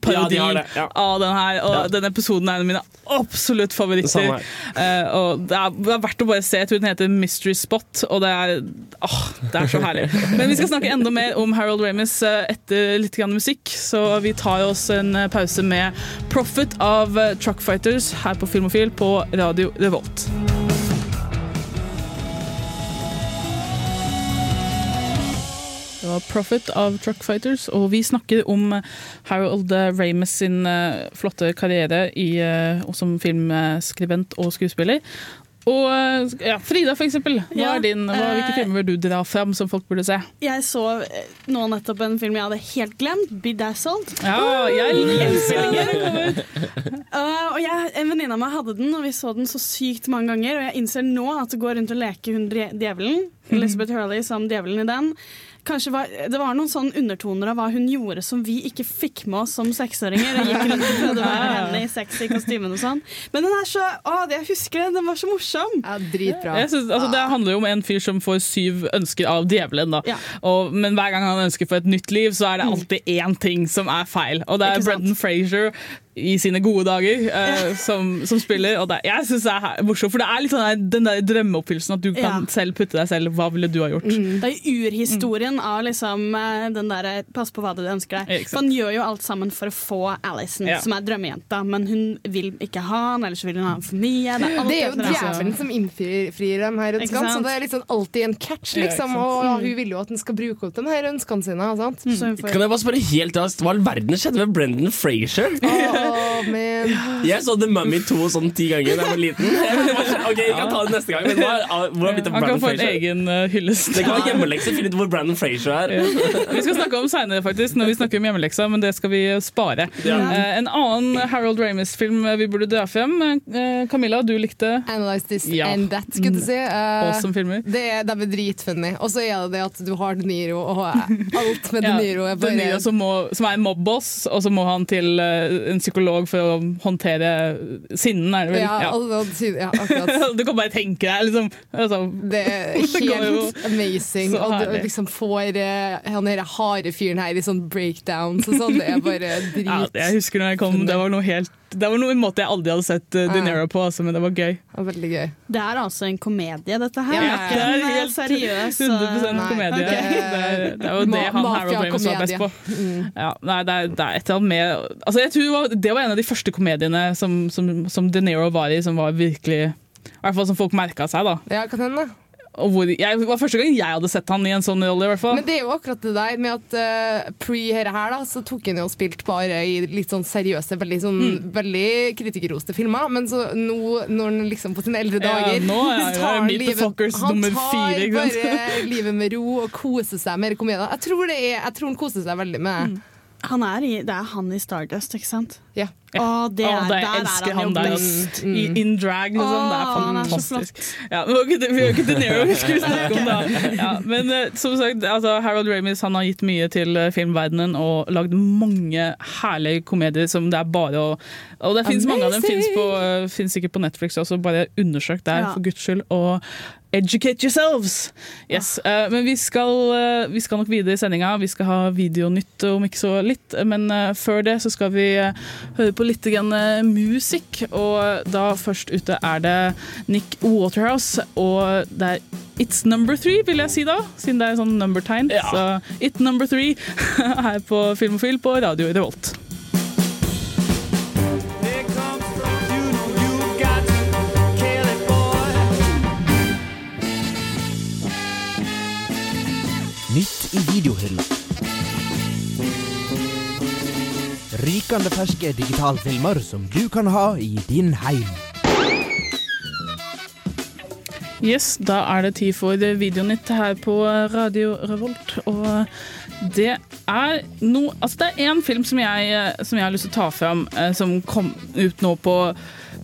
parodi Ja, de det, ja. av den her. Og Ja. den episoden er en av mine absolutt favoritter. Eh, og det er, det er verdt å bare se. Jeg tror den heter Mystery Spot, og det er, åh, det er så herlig. Men vi skal snakke enda mer om Harold Ramis eh, etter litt grann musikk, så vi tar oss en eh, pause med Profit av Truckfighters her på Filmofil på Radio Revolt. Var Profit av Truckfighters, og vi snakker om Harold Ramis sin eh, flotte karriere i, eh, som filmskribent og skuespiller. Og eh, ja, Frida, for eksempel. Hva Ja, er din, hva, hvilke filmer vil du dra fram som folk burde se? Jeg så nå nettopp en film jeg hadde helt glemt, 'Bedazzled'. Ja, jeg elsker den! Uh, og jeg, En venninne av meg hadde den, og vi så den så sykt mange ganger. Og jeg innser nå at det går rundt og leker hun djevelen, Elizabeth Hurley som djevelen i den Kanskje var, Det var noen sånne undertoner av hva hun gjorde som vi ikke fikk med oss som seksåringer. Og gikk rundt og prøvde å være henne i sexy kostymen og sånn. Men den er så, å, det jeg husker den! den var så morsom. Ja, dritbra. Jeg synes, altså, det handler jo om en fyr som får syv ønsker av djevelen. Da. Ja. Og, men hver gang han ønsker for et nytt liv, så er det alltid én ting som er feil. Og det er Brendan Frazier i sine gode dager uh, som, som spiller. Og det, jeg syns det er morsomt, for det er litt sånn den der drømmeoppfyllelsen at du kan Ja. selv putte deg selv Hva ville du ha gjort? Det er jo urhistorien av liksom eh, den derre Pass på hva du ønsker deg. For han gjør jo alt sammen for å få Alison, Ja. som er drømmejenta, men hun vil ikke ha han, eller så vil hun ha han for mye. Det er, Det er jo djevelen som innfrir dem her ønskene, så det er liksom alltid en catch, liksom. Ja. Og Mm. hun vil jo at han skal bruke opp de her ønskene sine. Sant? Så hun får- Kan jeg bare spørre helt raskt, Hva i all verden skjedde med Brendan Frazier? Åh, man. Jeg så The Mummy 2 sånn ti ganger da jeg var liten. Bare, Ok, jeg kan ta det neste gang. Men hva, hvor har det blitt av Han kan Brandon få en Frazier? egen eh, hyllest. Det kan være hjemmelekse. Finne ut hvor Brandon Frazier er. Vi skal snakke om senere, faktisk, når vi snakker om hjemmeleksa, men det skal vi spare. Ja. Eh, en annen Harold Ramis-film vi burde dra frem. Eh, Camilla, du likte Analyze this Ja. and that, skulle du si. Eh, Awesome filmer. Det er, de er dritfunny. Og så er det det at du har De Niro, og alt med De Ja, Niro er De Niro som, må, som er en mobboss, og så må han til eh, en psykolog for å håndtere sinnen, er det vel? ja, altså, ja, akkurat. du kan bare tenke deg liksom, altså, Det er Det helt amazing. Og du liksom får eh, han derre harde fyren her i sånn breakdowns og sånn. Det er bare drit. ja, Jeg husker når jeg kom, det var noe helt Det var noe en måte jeg aldri hadde sett uh, De Niro på, altså, men det var gøy. Veldig gøy. Det er altså en komedie, dette her. Ja, det er det helt seriøs 100 eh, komedie. Okay. Det, er, det er jo det han Harold Ramis var best på. Mm. Ja, nei, det, er, det er et eller annet med altså jeg tror det var, Det var en av de første komediene som, som, som De Niro var i, som var virkelig I hvert fall som folk merka seg. da Ja, kan hende. Og hvor, jeg, Det var første gang jeg hadde sett han i en sånn rolle. i hvert fall Men det er jo akkurat det der med at uh, pre her, her, da, så tok han jo og spilt bare i litt sånn seriøse, veldig, sånn, Mm. veldig kritikerroste filmer. Men så nå, når han liksom på sine eldre dager Ja, nå er det tar the livet- Fockers han nummer fire, tar bare livet med ro og koser seg med komedier. Jeg tror, det er, jeg tror han koser seg veldig med mm. Han er i, det er han i Stardust, ikke sant? Ja. Det Å, er, det jeg der elsker er han han der best. i, in drag. og sånn. det er han er fantastisk. Ja, vi har ikke- De Niro vi skulle snakke om, da. Ja, men eh, som sagt, altså, Harold Ramis han har gitt mye til eh, filmverdenen og lagd mange herlige komedier som det er bare å Og det finnes mange av dem fins på, eh, sikkert på Netflix også, bare undersøk der, Ja. for guds skyld. Og educate yourselves! Yes. eh, men vi skal, uh, vi skal nok videre i sendinga. Vi skal ha videonytt om ikke så litt. Men uh, før det så skal vi høre på litt eh, musikk. Og da først ute er det Nick Waterhouse, og det er It's number three, vil jeg si da, siden det er sånn numbertegn. Så It number three her på Filmofil på Radio Revolt. Nytt i videohylla. Rykende ferske digitalfilmer som du kan ha i din heim. Yes, da er det tid for Videonytt her på Radio Revolt. Og det er no, altså det er én film som jeg, som jeg har lyst til å ta fram, eh, som kom ut nå på,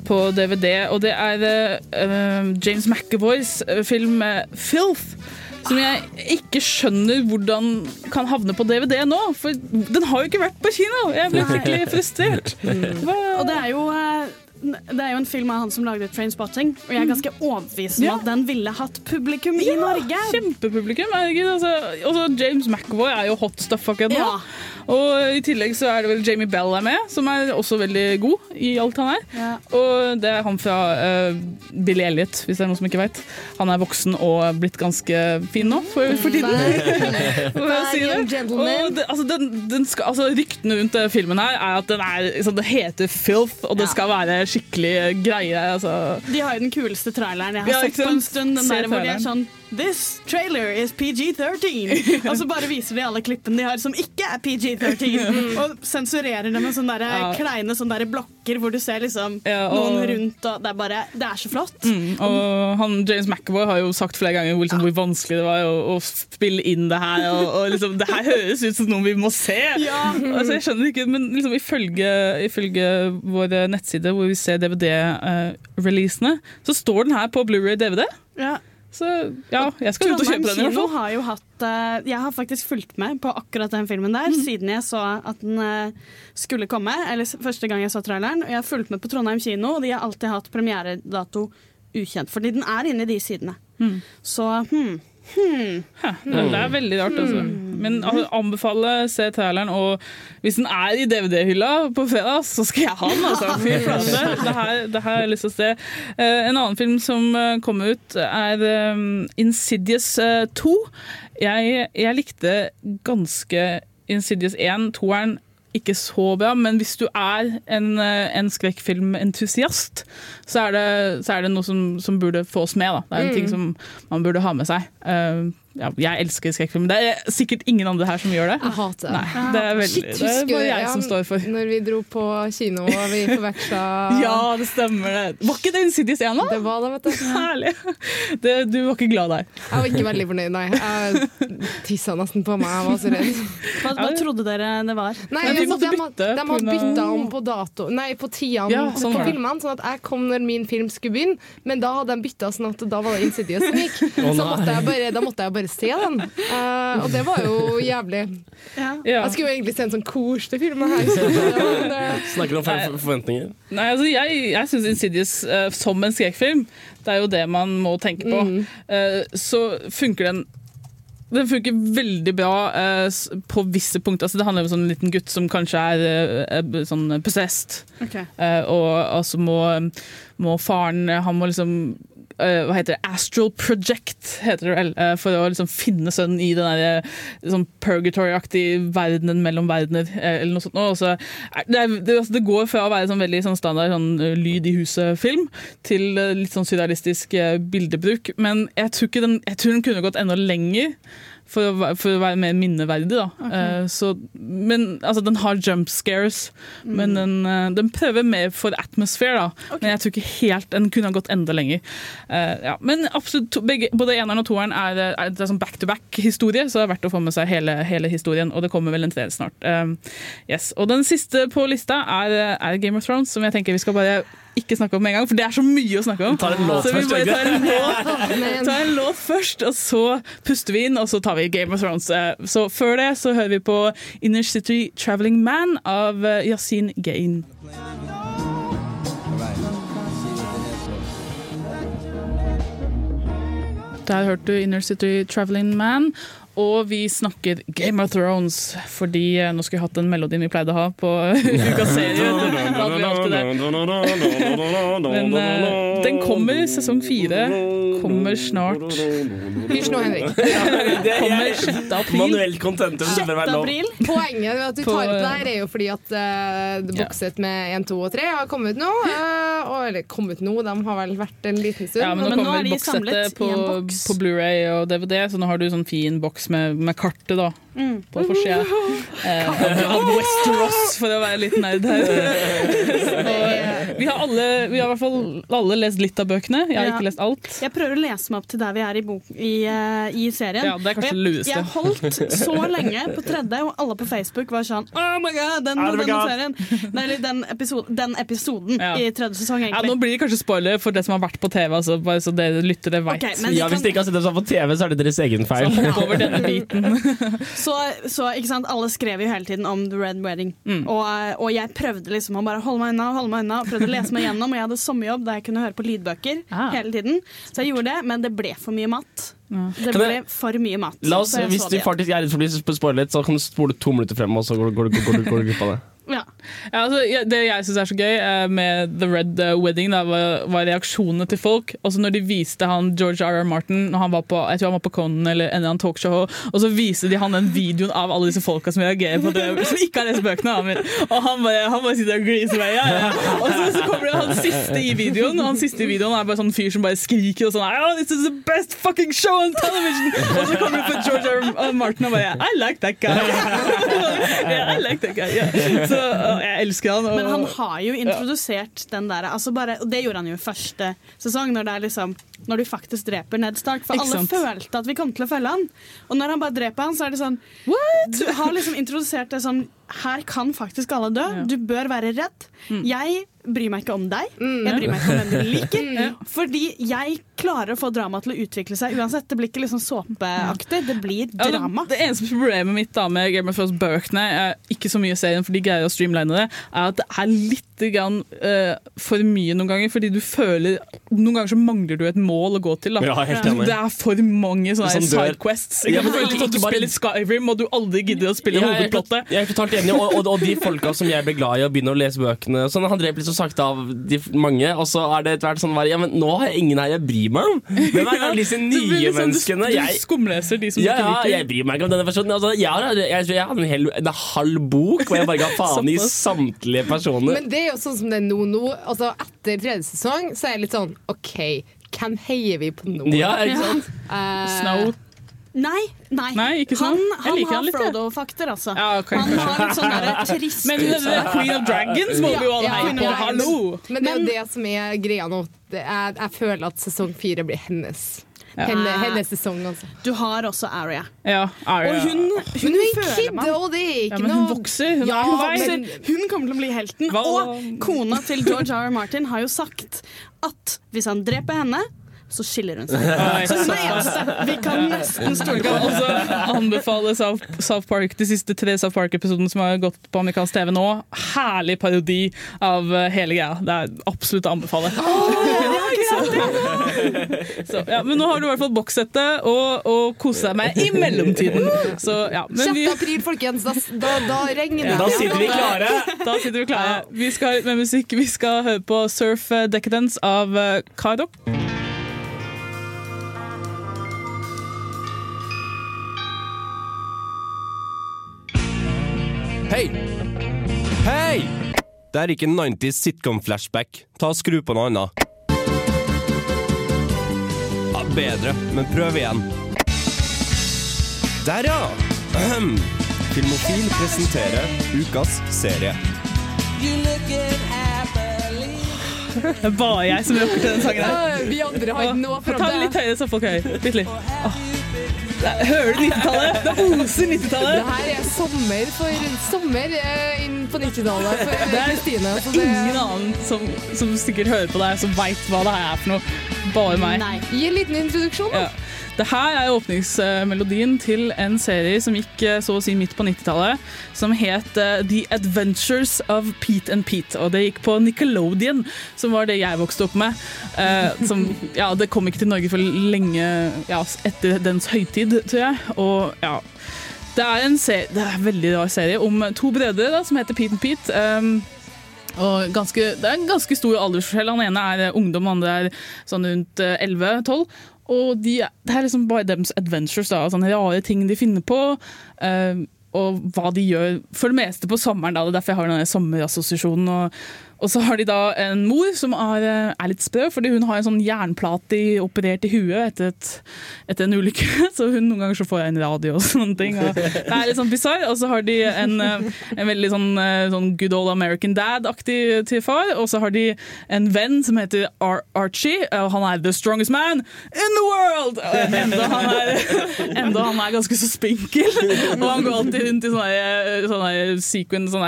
på DVD. Og det er uh, James McAvoys film 'Filth'. Som jeg ikke skjønner hvordan kan havne på DVD nå. For den har jo ikke vært på kino! Jeg ble skikkelig frustrert. Mm. Og det er jo eh, det er jo en film av han som lagde Trainspotting, og jeg er ganske overbevist om Ja. at den ville hatt publikum i Norge. Kjempepublikum. herregud, Altså, også James McAvoy er jo hot stuff akkurat nå. Ja. Og i tillegg så er det vel Jamie Bell er med, som er også veldig god i alt han er. Ja. Og det er han fra uh, Billy Elliot, hvis det er noen som ikke vet. Han er voksen og blitt ganske fin nå for, for tiden. Si det. Altså, den, den skal, altså, ryktene rundt eh, filmen her er at den er, liksom, den heter Filth, og det skal være skikkelig greie. Altså. De har jo den kuleste traileren jeg har Ja, sett på en stund. Den Se der hvor de er sånn This trailer is PG-13. Og så bare viser de alle klippene de har som ikke er PG-13. Og sensurerer dem med sånne der, Ja. kleine sånne der blokker hvor du ser liksom Ja, og- noen rundt. Og det er bare Det er så flott. Mm, og han, James McAvoy har jo sagt flere ganger hvor, liksom, hvor vanskelig det var å, å spille inn det her. Og, og liksom, det her høres ut som noe vi må se! Ja. Altså, jeg skjønner ikke, men liksom, ifølge, ifølge vår nettside hvor vi ser DVD-releasene, så står den her på Blu-ray DVD. Ja. Så ja, jeg skal ut og kjøpe den i hvert fall. har jo hatt eh, Jeg har faktisk fulgt med på akkurat den filmen der mm. siden jeg så at den eh, skulle komme. Eller første gang jeg så traileren. Og jeg har fulgt med på Trondheim kino, og de har alltid hatt premieredato ukjent. Fordi den er inne i de sidene. Mm. Så hmm, Hmm. Ja, det, er veldig rart, altså. Men anbefale se traileren, og hvis den er i DVD-hylla på fredag, så skal jeg ha den, altså. Fy flate. Det her, det her har jeg lyst til å se. Eh, en annen film som eh, kommer ut, er eh, Insidious eh, 2. Jeg, jeg likte ganske Insidious 1, toeren ikke så bra, men hvis du er en, eh, en skrekkfilmentusiast, så det, så er det noe som, som burde fås med. Da. Det er en Mm. ting som man burde ha med seg. Eh, ja, jeg elsker skrekkfilm. Det er sikkert ingen andre her som gjør det. Jeg hater det. Nei, det er, veldig, Shit, det er bare jeg ja, som står for. Når vi dro på kino og vi forveksla Ja, det stemmer det. Var ikke det Insidious 1, da? Det var det, vet du. Herlig. Det, du var ikke glad der. Jeg var ikke veldig fornøyd, nei. Jeg tissa nesten på meg, jeg var så redd. Hva, hva trodde dere det var? Nei, nei de hadde måtte de, bytte har bytta om på dato Nei, på tidene Ja, sånn på filmene, sånn at jeg kom når min film skulle begynne, men da hadde de bytta sånn at da var det Insidious som gikk. Så måtte jeg bare, da måtte jeg bare se den. Uh, og det var jo jævlig. Ja. Jeg skulle jo egentlig se en sånn koselig film her. Men, eh, Snakker om for forventninger. Nei, altså jeg, jeg syns Insidious uh, som en skrekkfilm, det er jo det man må tenke på. Mm. Eh, så funker den den funker veldig bra eh, på visse punkter. Altså, det handler om en sånn liten gutt som kanskje er eh, eh, sånn possessed. Okay. Eh, og altså må, må faren Han må liksom eh, hva heter det? Astral Project, heter det vel. eh, for å liksom finne sønnen i den der eh, sånn purgatory-aktige verdenen mellom verdener. eh, eller noe sånt. Og så er- det, er, altså, det går fra å være sånn veldig sånn standard sånn, eh, lyd i huset-film til eh, litt sånn surrealistisk eh, bildebruk. Men jeg tror, den, jeg tror den kunne gått enda lenger. For å, for å være mer minneverdig, da. Eh, så, men altså, den har jump scares, men den, uh, den prøver mer for atmosphere, da. Men jeg tror ikke helt Den kunne ha gått enda lenger. Uh, ja. Men absolutt, to, begge, både eneren og toeren er, er, er sånn back-to-back-historie, så det er verdt å få med seg hele, hele historien. Og det kommer vel en tredje snart. Yes. Og den siste på lista er, er Game of Thrones, som jeg tenker vi skal bare ikke snakke om med en gang, for det er så mye å snakke om. Vi tar en låt så vi bare tar en låt, tar en låt først, og så puster vi inn, og så tar vi Game of Thrones. Eh, Så før det så hører vi på Inner City Traveling Man av eh, Yasin Gain. Der hørte du Inner City Traveling Man. Og vi snakker Game of Thrones, fordi eh, nå skulle vi hatt den melodien vi pleide å ha på ukas serie. Men uh, den kommer, sesong fire. Kommer snart. Hysj nå, Henrik. Kommer 6. april. Manuelt contentum. så det bør være lov. Poenget med at du tar opp det her, er jo fordi at uh, bokset med 1, 2 og 3 har kommet nå. Uh, eller kommet nå, de har vel vært en liten stund. Ja, men nå kommer vel bokssettet på, på Blu-ray og DVD, så nå har du sånn fin boks med, med kartet da, Mm. på forsida. Eh, Westeros, for å være litt nerd her. Vi har alle Vi har i hvert fall alle lest litt av bøkene. Jeg har Ja. ikke lest alt. Jeg prøver å lese meg opp til der vi er i, bok, i, eh, i serien. Ja, det er kanskje Og jeg, lureste. jeg holdt så lenge på tredje, og alle på Facebook var sånn Oh my god, den, Oh my den serien! Nei, den, episode, den episoden i tredje sesong, Ja, nå blir det kanskje spoiler for det som har vært på TV, altså, bare så dere lyttere vet. Ok, men vi Ja, Hvis dere ikke har sett det sånn på TV, så er det deres egen feil. Så hopp over denne biten. Så, så ikke sant, alle skrev jo hele tiden om The Red Wedding. Mm. Og, og jeg prøvde liksom å bare holde meg unna, holde meg unna, og prøvde å lese meg gjennom. Og jeg hadde sommerjobb der jeg kunne høre på lydbøker Ah. hele tiden. Så jeg gjorde det, men det ble for mye mat. Det ble jeg- for mye mat. La oss, så jeg Hvis så du faktisk er redd for å bli spoilet, så kan du spole to minutter frem, og så går, går, går, går, går du glipp av det. Ja. Ja, altså, det jeg syns er så gøy eh, med The Red eh, Wedding, da, var, var reaksjonene til folk. Også når de viste han George R. R. Martin når han var på jeg tror han var på Conan eller en eller annen talkshow, og så viste de han den videoen av alle disse folka som reagerer på det, som ikke har lest bøkene. da, Og han bare, han bare sitter og gliser med ja, ja. Og så, så kommer det han siste i videoen, og han siste i videoen er bare sånn fyr som bare skriker og sånn oh, This is the best fucking show on television! Og så kommer det på George. R. Martin og bare I like that guy. yeah, I like that guy. Yeah. Så uh, jeg elsker han. Og, Men han har jo introdusert den der altså det gjorde han jo i første sesong, når, det er liksom, når du faktisk dreper Ned Stark. For alle følte at vi kom til å følge han. Og når han bare dreper han, så er det sånn Du har liksom introdusert det sånn Her kan faktisk alle dø. Du bør være redd. Mm. Jeg bryr meg ikke om deg. Jeg bryr meg ikke om hvem du liker. Fordi jeg klarer å få drama til å utvikle seg uansett. Det blir ikke liksom såpeaktig. Det blir Ja, det- drama. Det eneste problemet mitt da med Game of Thrones-bøkene, er ikke så mye serien, for de greier å streamline det, er at det er litt grann, uh, for mye noen ganger. Fordi du føler Noen ganger så mangler du et mål å gå til. Da. Ja, helt enig. Det er for mange sånne sidequests. Ja, Ja, men ikke- sånn du bare- spiller Skyrim, og du aldri gidder å spille Jeg er, hovedplottet. jeg er totalt enig, og, og, og de folka som jeg ble glad i å begynne å lese bøkene sånn, Han drev litt så sakte av de mange, og så er det etter hvert sånn Ja, men nå har jeg ingen her jeg bryr meg om! Hvem er alle disse nye liksom- menneskene? Du, du skumleser de som ja, du ikke liker. jeg bryr meg ikke om denne personen. Altså, jeg, har, jeg, jeg hadde en, hel, en halv bok hvor jeg bare ga faen i samtlige personer. Men det er jo sånn som det er nå. nå altså Etter tredje sesong så er jeg litt sånn OK, hvem heier vi på nå? Ja, ikke sant? Eh, Snow. Nei, nei. Nei, ikke han, sånn. Jeg han har jeg. Frodo-fakter, altså. Ja, okay, Han har en sånn trist Men Queen of Dragons må vi jo alle Ja, heie på. Hallo! Men det er jo det som er greia nå. Det er, jeg føler at sesong fire blir hennes. Henne, hennes sesong, altså. Du har også Aria. Ja, Arya. Og hun, hun, hun, hun er kid, man- og det er ikke Ja, men hun vokser. Hun Ja, er men hun kommer til å bli helten. Hva- Og kona til George R. R. Martin har jo sagt at hvis han dreper henne, så skiller hun seg. Så hun er eneste. Vi kan nesten stole på henne. også anbefale South, South Park, de siste tre South Park-episodene som har gått på amerikansk TV nå. Herlig parodi av eh, hele greia. Det er absolutt å anbefale. Så, ja, men nå har du i hvert fall bokssettet og, og kose deg med i mellomtiden. Så, ja, men 6. april, folkens. Da, da, da regner det. Da sitter vi klare. da sitter vi klare. Vi skal med musikk. Vi skal høre på Surf Decadence av eh, Hei! Hei! Det er ikke 90s sitcom-flashback. Ta og Skru på noe annet. Ja, bedre, men prøv igjen. Der, ja! Ahem. Filmofil presenterer ukas serie. Det bare jeg som rocker til den sangen her. Ja, Vi andre har ikke noe Ta fra den litt høyere, så folk hører. Bitte litt. Åh. Det er- Hører du 90-tallet? Det oser 90-tallet. Det her er sommer for sommer eh, inn på 90-tallet for Det er Kristine. det- ingen annen som, som sikkert hører på deg, som veit hva det her er for noe. Bare meg. Nei. Gi en liten introduksjon, da. Ja. Det her er åpningsmelodien til en serie som gikk eh, så å si midt på 90-tallet, som het eh, The Adventures of Pete and Pete. Og det gikk på Nickelodeon, som var det jeg vokste opp med. Eh, som, ja, det kom ikke til Norge for lenge ja, etter dens høytid, tror jeg. Og ja det er en serie, det er en veldig rar serie om to brødre da, som heter Pete and Pete. Um, og ganske, det er en ganske stor aldersforskjell. Han ene er eh, ungdom, han andre er sånn rundt eh, 11-12. Og de, det er liksom bare deres adventures, da, sånne rare ting de finner på. Uh, og hva de gjør for det meste på sommeren. Da. Det er derfor jeg har denne sommerassosiasjonen. Og, og så har de da en mor som er, eh, er litt sprø, fordi hun har en sånn jernplate operert i huet etter, et, etter en ulykke. Så hun noen ganger så får jeg en radio og sånne ting. Og det er litt sånn bisarr. Og så har de en, eh, en veldig sånn, eh, sånn good old American dad-aktig til far. Og så har de en venn som heter Ar Archie, og han er the strongest man in the world! Enda han er, enda han er ganske så spinkel. Og han går alltid rundt i sånn der- sånn sequin sånn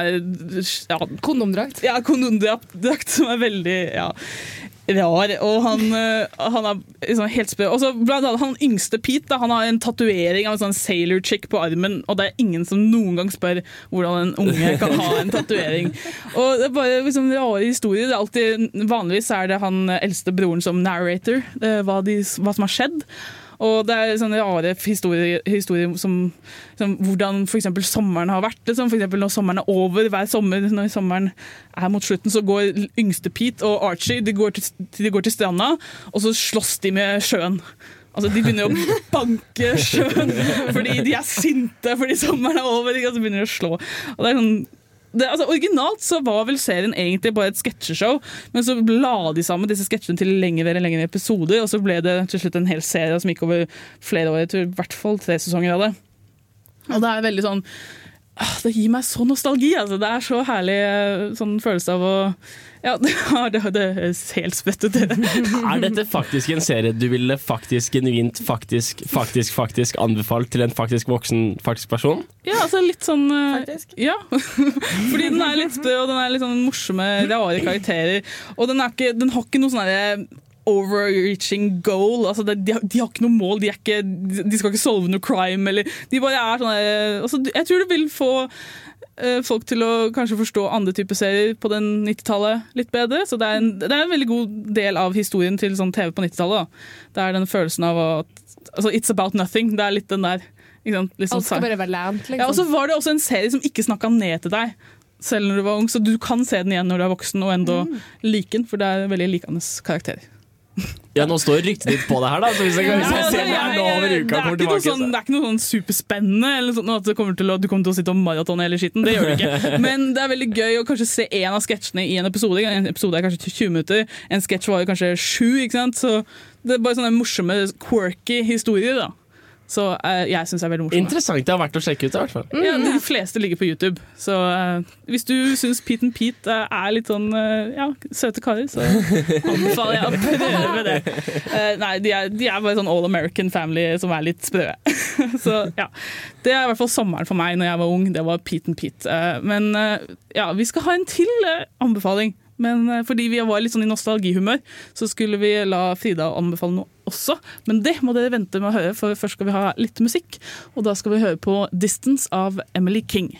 ja, Kondomdrakt? Ja, kondomdrakt som er veldig ja, rar. Og han, eh, han er liksom helt sprø. Og så blant annet han yngste Pete da, han har en tatovering av en sånn sailor chick på armen, og det er ingen som noen gang spør hvordan en unge kan ha en tatovering. Og det er bare liksom rare historier. Er alltid, vanligvis er det han eldste broren som narrator, eh, hva, de, hva som har skjedd. Og det er sånne rare historier, historier som, som hvordan f.eks. sommeren har vært. Liksom. Eksempel når sommeren er over, hver sommer når sommeren er mot slutten, så går yngste Pete og Archie de går, til, de går til stranda, og så slåss de med sjøen. Altså, De begynner å banke sjøen fordi de er sinte fordi sommeren er over. Og så begynner de å slå. Og det er sånn det, altså, originalt så var vel serien egentlig bare et sketsjeshow, men så la de sammen disse sketsjene til lengre og lengre episoder, og så ble det til slutt en hel serie som gikk over flere år. Jeg tror i hvert fall tre sesonger av det. Og det er veldig sånn ah, Det gir meg så nostalgi. Altså. Det er så herlig eh, sånn følelse av å Ja, det, høres helt sprøtt ut. Er dette faktisk en serie du ville faktisk genuint faktisk, faktisk, faktisk anbefalt til en faktisk voksen faktisk person? Ja, altså litt sånn Faktisk? Ja. Fordi den er litt sprø, og den er litt sånn morsomme, rare karakterer. Og den, er ikke, den har ikke noe sånn herre overreaching goal. Altså, de, har, de har ikke noe mål, de, er ikke, de skal ikke solve noe crime. Eller, de bare er sånne altså, Jeg tror du vil få eh, folk til å kanskje forstå andre typer serier på den 90-tallet litt bedre. Så det er, en, det er en veldig god del av historien til sånn TV på 90-tallet. Det er den følelsen av at altså, It's about nothing. Det er litt den der. Litt sånn Alt skal bare være lant, liksom. Ja, og så var det også en serie som ikke snakka ned til deg selv når du var ung, så du kan se den igjen når du er voksen og enda like den, for det er veldig likende karakterer. Ja, nå står ryktet ditt på det her, da. Så hvis jeg, hvis jeg ser det her nå over uka er kommer tilbake sånn, det er ikke noe sånn superspennende eller sånn, at det kommer til å, du kommer til å sitte og maratone hele skitten. Det gjør du ikke. Men det er veldig gøy å kanskje se én av sketsjene i en episode. En episode er kanskje 20 minutter, en sketsj var kanskje sju. ikke sant? Så det er bare sånne morsomme, quirky historier. da. Så uh, jeg syns det er veldig morsomt. Interessant det har vært å sjekke ut. i hvert fall Ja, De fleste ligger på YouTube. Så uh, hvis du syns Pete and Pete uh, er litt sånn ja, søte karer, så anbefaler jeg å prøve det. Eh, nei, de er, de er bare sånn all American family som er litt sprø. så ja. Det er i hvert fall sommeren for meg når jeg var ung. Det var Pete and Pete. Men ja, vi skal ha en til anbefaling. Men fordi vi var litt sånn i nostalgihumør, så skulle vi la Frida anbefale noe også. Men det må dere vente med å høre, for først skal vi ha litt musikk. Og da skal vi høre på 'Distance' av Emily King.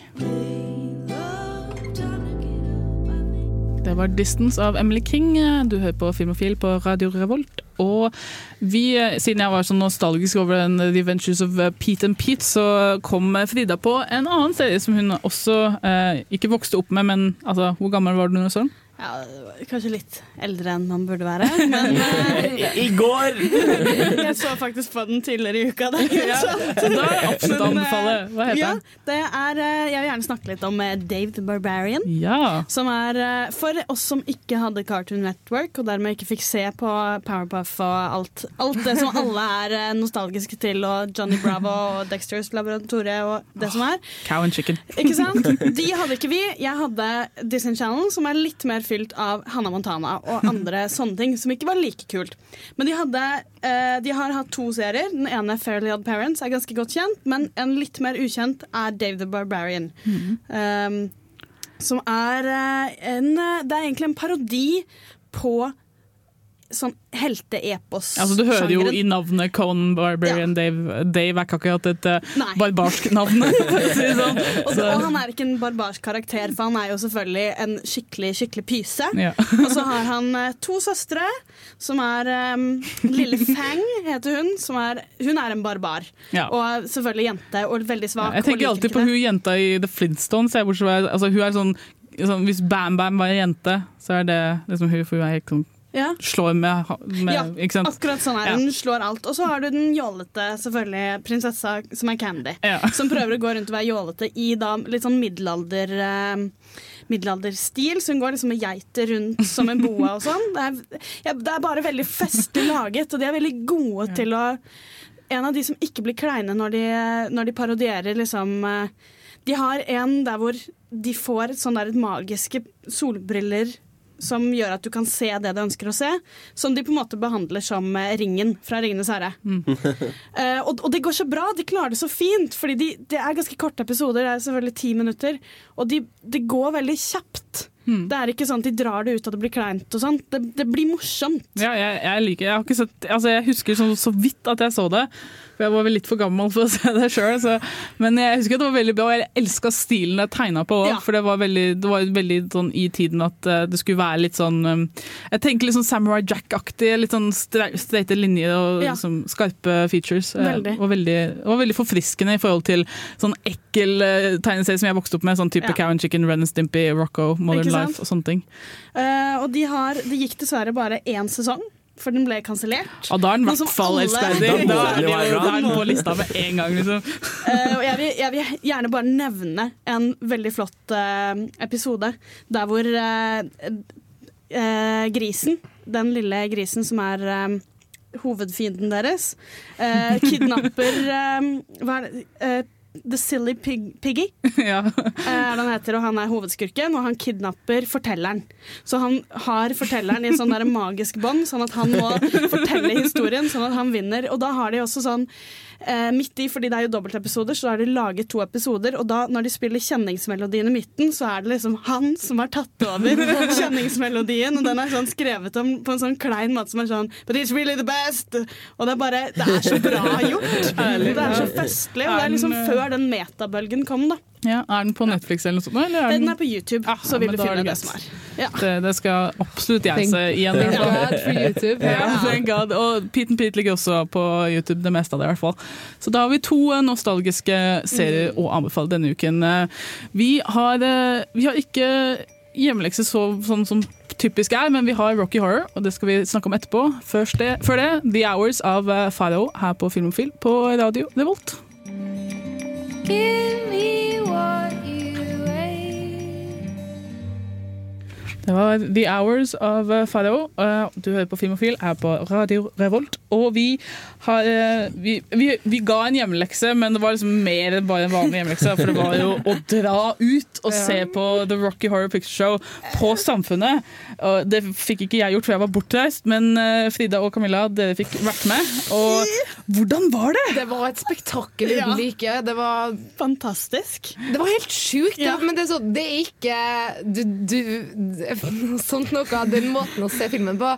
Det var 'Distance' av Emily King. Du hører på Filmofil på Radio Revolt. Og vi, siden jeg var så nostalgisk over den The Adventures of Pete and Pete, så kom Frida på en annen serie som hun også eh, ikke vokste opp med, men altså, hvor gammel var du da du så den? Ja, kanskje litt eldre enn man burde være, men I, I går! jeg så faktisk på den tidligere i uka. Da, Ja, så da det absolutt å anbefale. Hva heter ja, den? det er, eh, jeg vil gjerne snakke litt om eh, Dave the Barbarian. Ja. Som er eh, for oss som ikke hadde Cartoon Network, og dermed ikke fikk se på Powerpuff og alt, alt det som alle er eh, nostalgiske til, og Johnny Bravo og Dexters Laboratorie og det som er. Cow and chicken. Ikke sant? De hadde ikke vi. Jeg hadde Disney Channel, som er litt mer fylt av Hannah Montana og andre sånne ting, som ikke var like kult. Men de, hadde, eh, de har hatt to serier. Den ene, Fairly Odd Parents, er ganske godt kjent, men en litt mer ukjent er Dave the Barbarian. Um, som er eh, en Det er egentlig en parodi på sånn helteepos. Altså, du hører jo i navnet Conan Barbarian Dave. Dave er ikke akkurat et Nei. barbarsk navn. sånn. Og, og han er ikke en barbarsk karakter, for han er jo selvfølgelig en skikkelig skikkelig pyse. Ja. og så har han eh, to søstre, som er um, Lille Fang heter hun. Som er, hun er en barbar. Ja. Og selvfølgelig jente, og veldig svak. Jeg tenker alltid på hun jenta i The Flintstones. Jeg, bortsett altså, hun er sånn, sånn, hvis Bam Bam var en jente, så er det liksom hun, for hun er helt sånn Ja. Slår med, med Ja, akkurat sånn er hun. Ja. slår alt. Og så har du den jålete selvfølgelig prinsessa som er Candy. Ja. Som prøver å gå rundt og være jålete i da litt sånn middelalder eh, middelalderstil. Så hun går liksom med geiter rundt som en boa og sånn. Det ja, det er bare veldig festlig laget, og de er veldig gode til å En av de som ikke blir kleine når de, når de parodierer liksom eh, De har en der hvor de får sånn der magiske solbriller som gjør at du kan se det du ønsker å se. Som de på en måte behandler som eh, ringen fra 'Ringenes herre'. Eh, og, og det går så bra, de klarer det så fint. Fordi de, det er ganske korte episoder, det er selvfølgelig ti minutter. Og de, det går veldig kjapt. Det er ikke sånn at de drar det ut og det blir kleint og sånt. Det, det blir morsomt. Ja, jeg, jeg liker jeg, har ikke sett, altså jeg husker så, så vidt at jeg så det. For Jeg var vel litt for gammel for å se det sjøl. Men jeg husker at det var veldig bra, og jeg elska stilen det er tegna på òg. Ja. For det var veldig, det var veldig sånn i tiden at eh, det skulle være litt sånn um, Jeg tenker litt sånn Samurai Jack-aktig. Litt sånn streite linjer og Ja. liksom, skarpe features. Eh, Veldig. Og veldig, var veldig forfriskende i forhold til sånn ekkel uh, tegneserie som jeg vokste opp med. Sånn type Ja. Cow and Chicken, Ren and Stimpy, Rocco, Modern Life og sånne ting. Uh, og de har, det gikk dessverre bare én sesong, for den ble kansellert. Og da er den i hvert fall alle- elskverdig. Da er den på lista med en gang, liksom. uh, og jeg vil, jeg vil gjerne bare nevne en veldig flott uh, episode der hvor uh, eh, grisen, den lille grisen som er hovedfienden deres, eh, kidnapper hva er det? The Silly Pig Piggy ja. eh, er det han heter, og han er hovedskurken, og han kidnapper fortelleren. Så han har fortelleren i sånn der magisk bånd, sånn at han må fortelle historien, sånn at han vinner. Og da har de også sånn eh, midt i, fordi det er jo dobbeltepisoder, så har de laget to episoder, og da når de spiller kjenningsmelodien i midten, så er det liksom han som har tatt over kjenningsmelodien, og den er sånn skrevet om på en sånn klein måte som er sånn But it's really the best! Og det er bare Det er så bra gjort! Det er så festlig, og det er liksom før den metabølgen kom, da. Ja, er den på Netflix eller noe sånt? Eller er den, Den er på YouTube, så vil du finne det det som er. Ja. Det, det skal absolutt jeg se igjen. thank. God for YouTube. Ja, God. Og Pete and Pete ligger også på YouTube, det meste av det i hvert fall. Så da har vi to eh, nostalgiske serier å anbefale denne uken. Eh, Vi har, eh, vi har ikke hjemmelekse så, sånn som typisk er, men vi har Rocky Horror, og det skal vi snakke om etterpå. Først det, før det, The Hours av Pharaoh her på Filmofil på Radio Revolt. Give me Det var The Hours av eh, Eh, Du hører på Filmofil, er på Radio Revolt. Og vi har eh, vi, vi, vi ga en hjemmelekse, men det var liksom mer enn bare en vanlig hjemmelekse. For det var jo å dra ut og se på The Rocky Horror Picture Show på Samfunnet. Det fikk ikke jeg gjort, for jeg var bortreist, men Frida og Camilla, dere fikk vært med. Og hvordan var det? Det var et spektakel uten like. Det var Fantastisk. Det var helt sjukt, Ja. men det er, så, det er ikke du, du, Sånt noe Den måten å se filmen på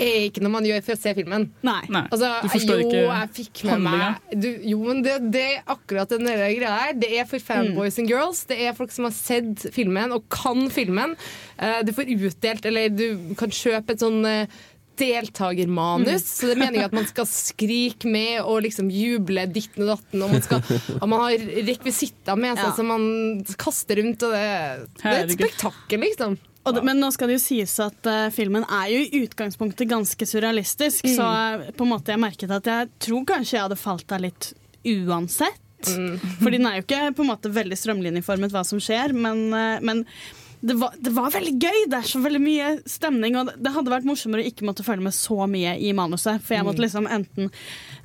er ikke noe man gjør for å se filmen. Nei. Nei, Altså, du forstår jo, ikke jeg fikk med meg du, Jo, men det, det er akkurat den der greia der. Det er for fanboys and girls. Det er folk som har sett filmen og kan filmen. Uh, du får utdelt, eller du kan kjøpe et sånn uh, deltakermanus. Så det er meningen at man skal skrike med og liksom juble ditten og datten. Og man, skal, og man har rekvisitter med seg Ja. som man kaster rundt. Og det, det er et spektakkel spektakel, liksom. Det, men nå skal det jo sies at uh, filmen er jo i utgangspunktet ganske surrealistisk, så uh, på en måte jeg merket at jeg tror kanskje jeg hadde falt av litt uansett. Fordi den er jo ikke på en måte veldig strømlinjeformet hva som skjer, men, uh, men det, var, det var veldig gøy. Det er så veldig mye stemning. Og det, hadde vært morsommere å ikke måtte følge med så mye i manuset. For jeg måtte liksom enten,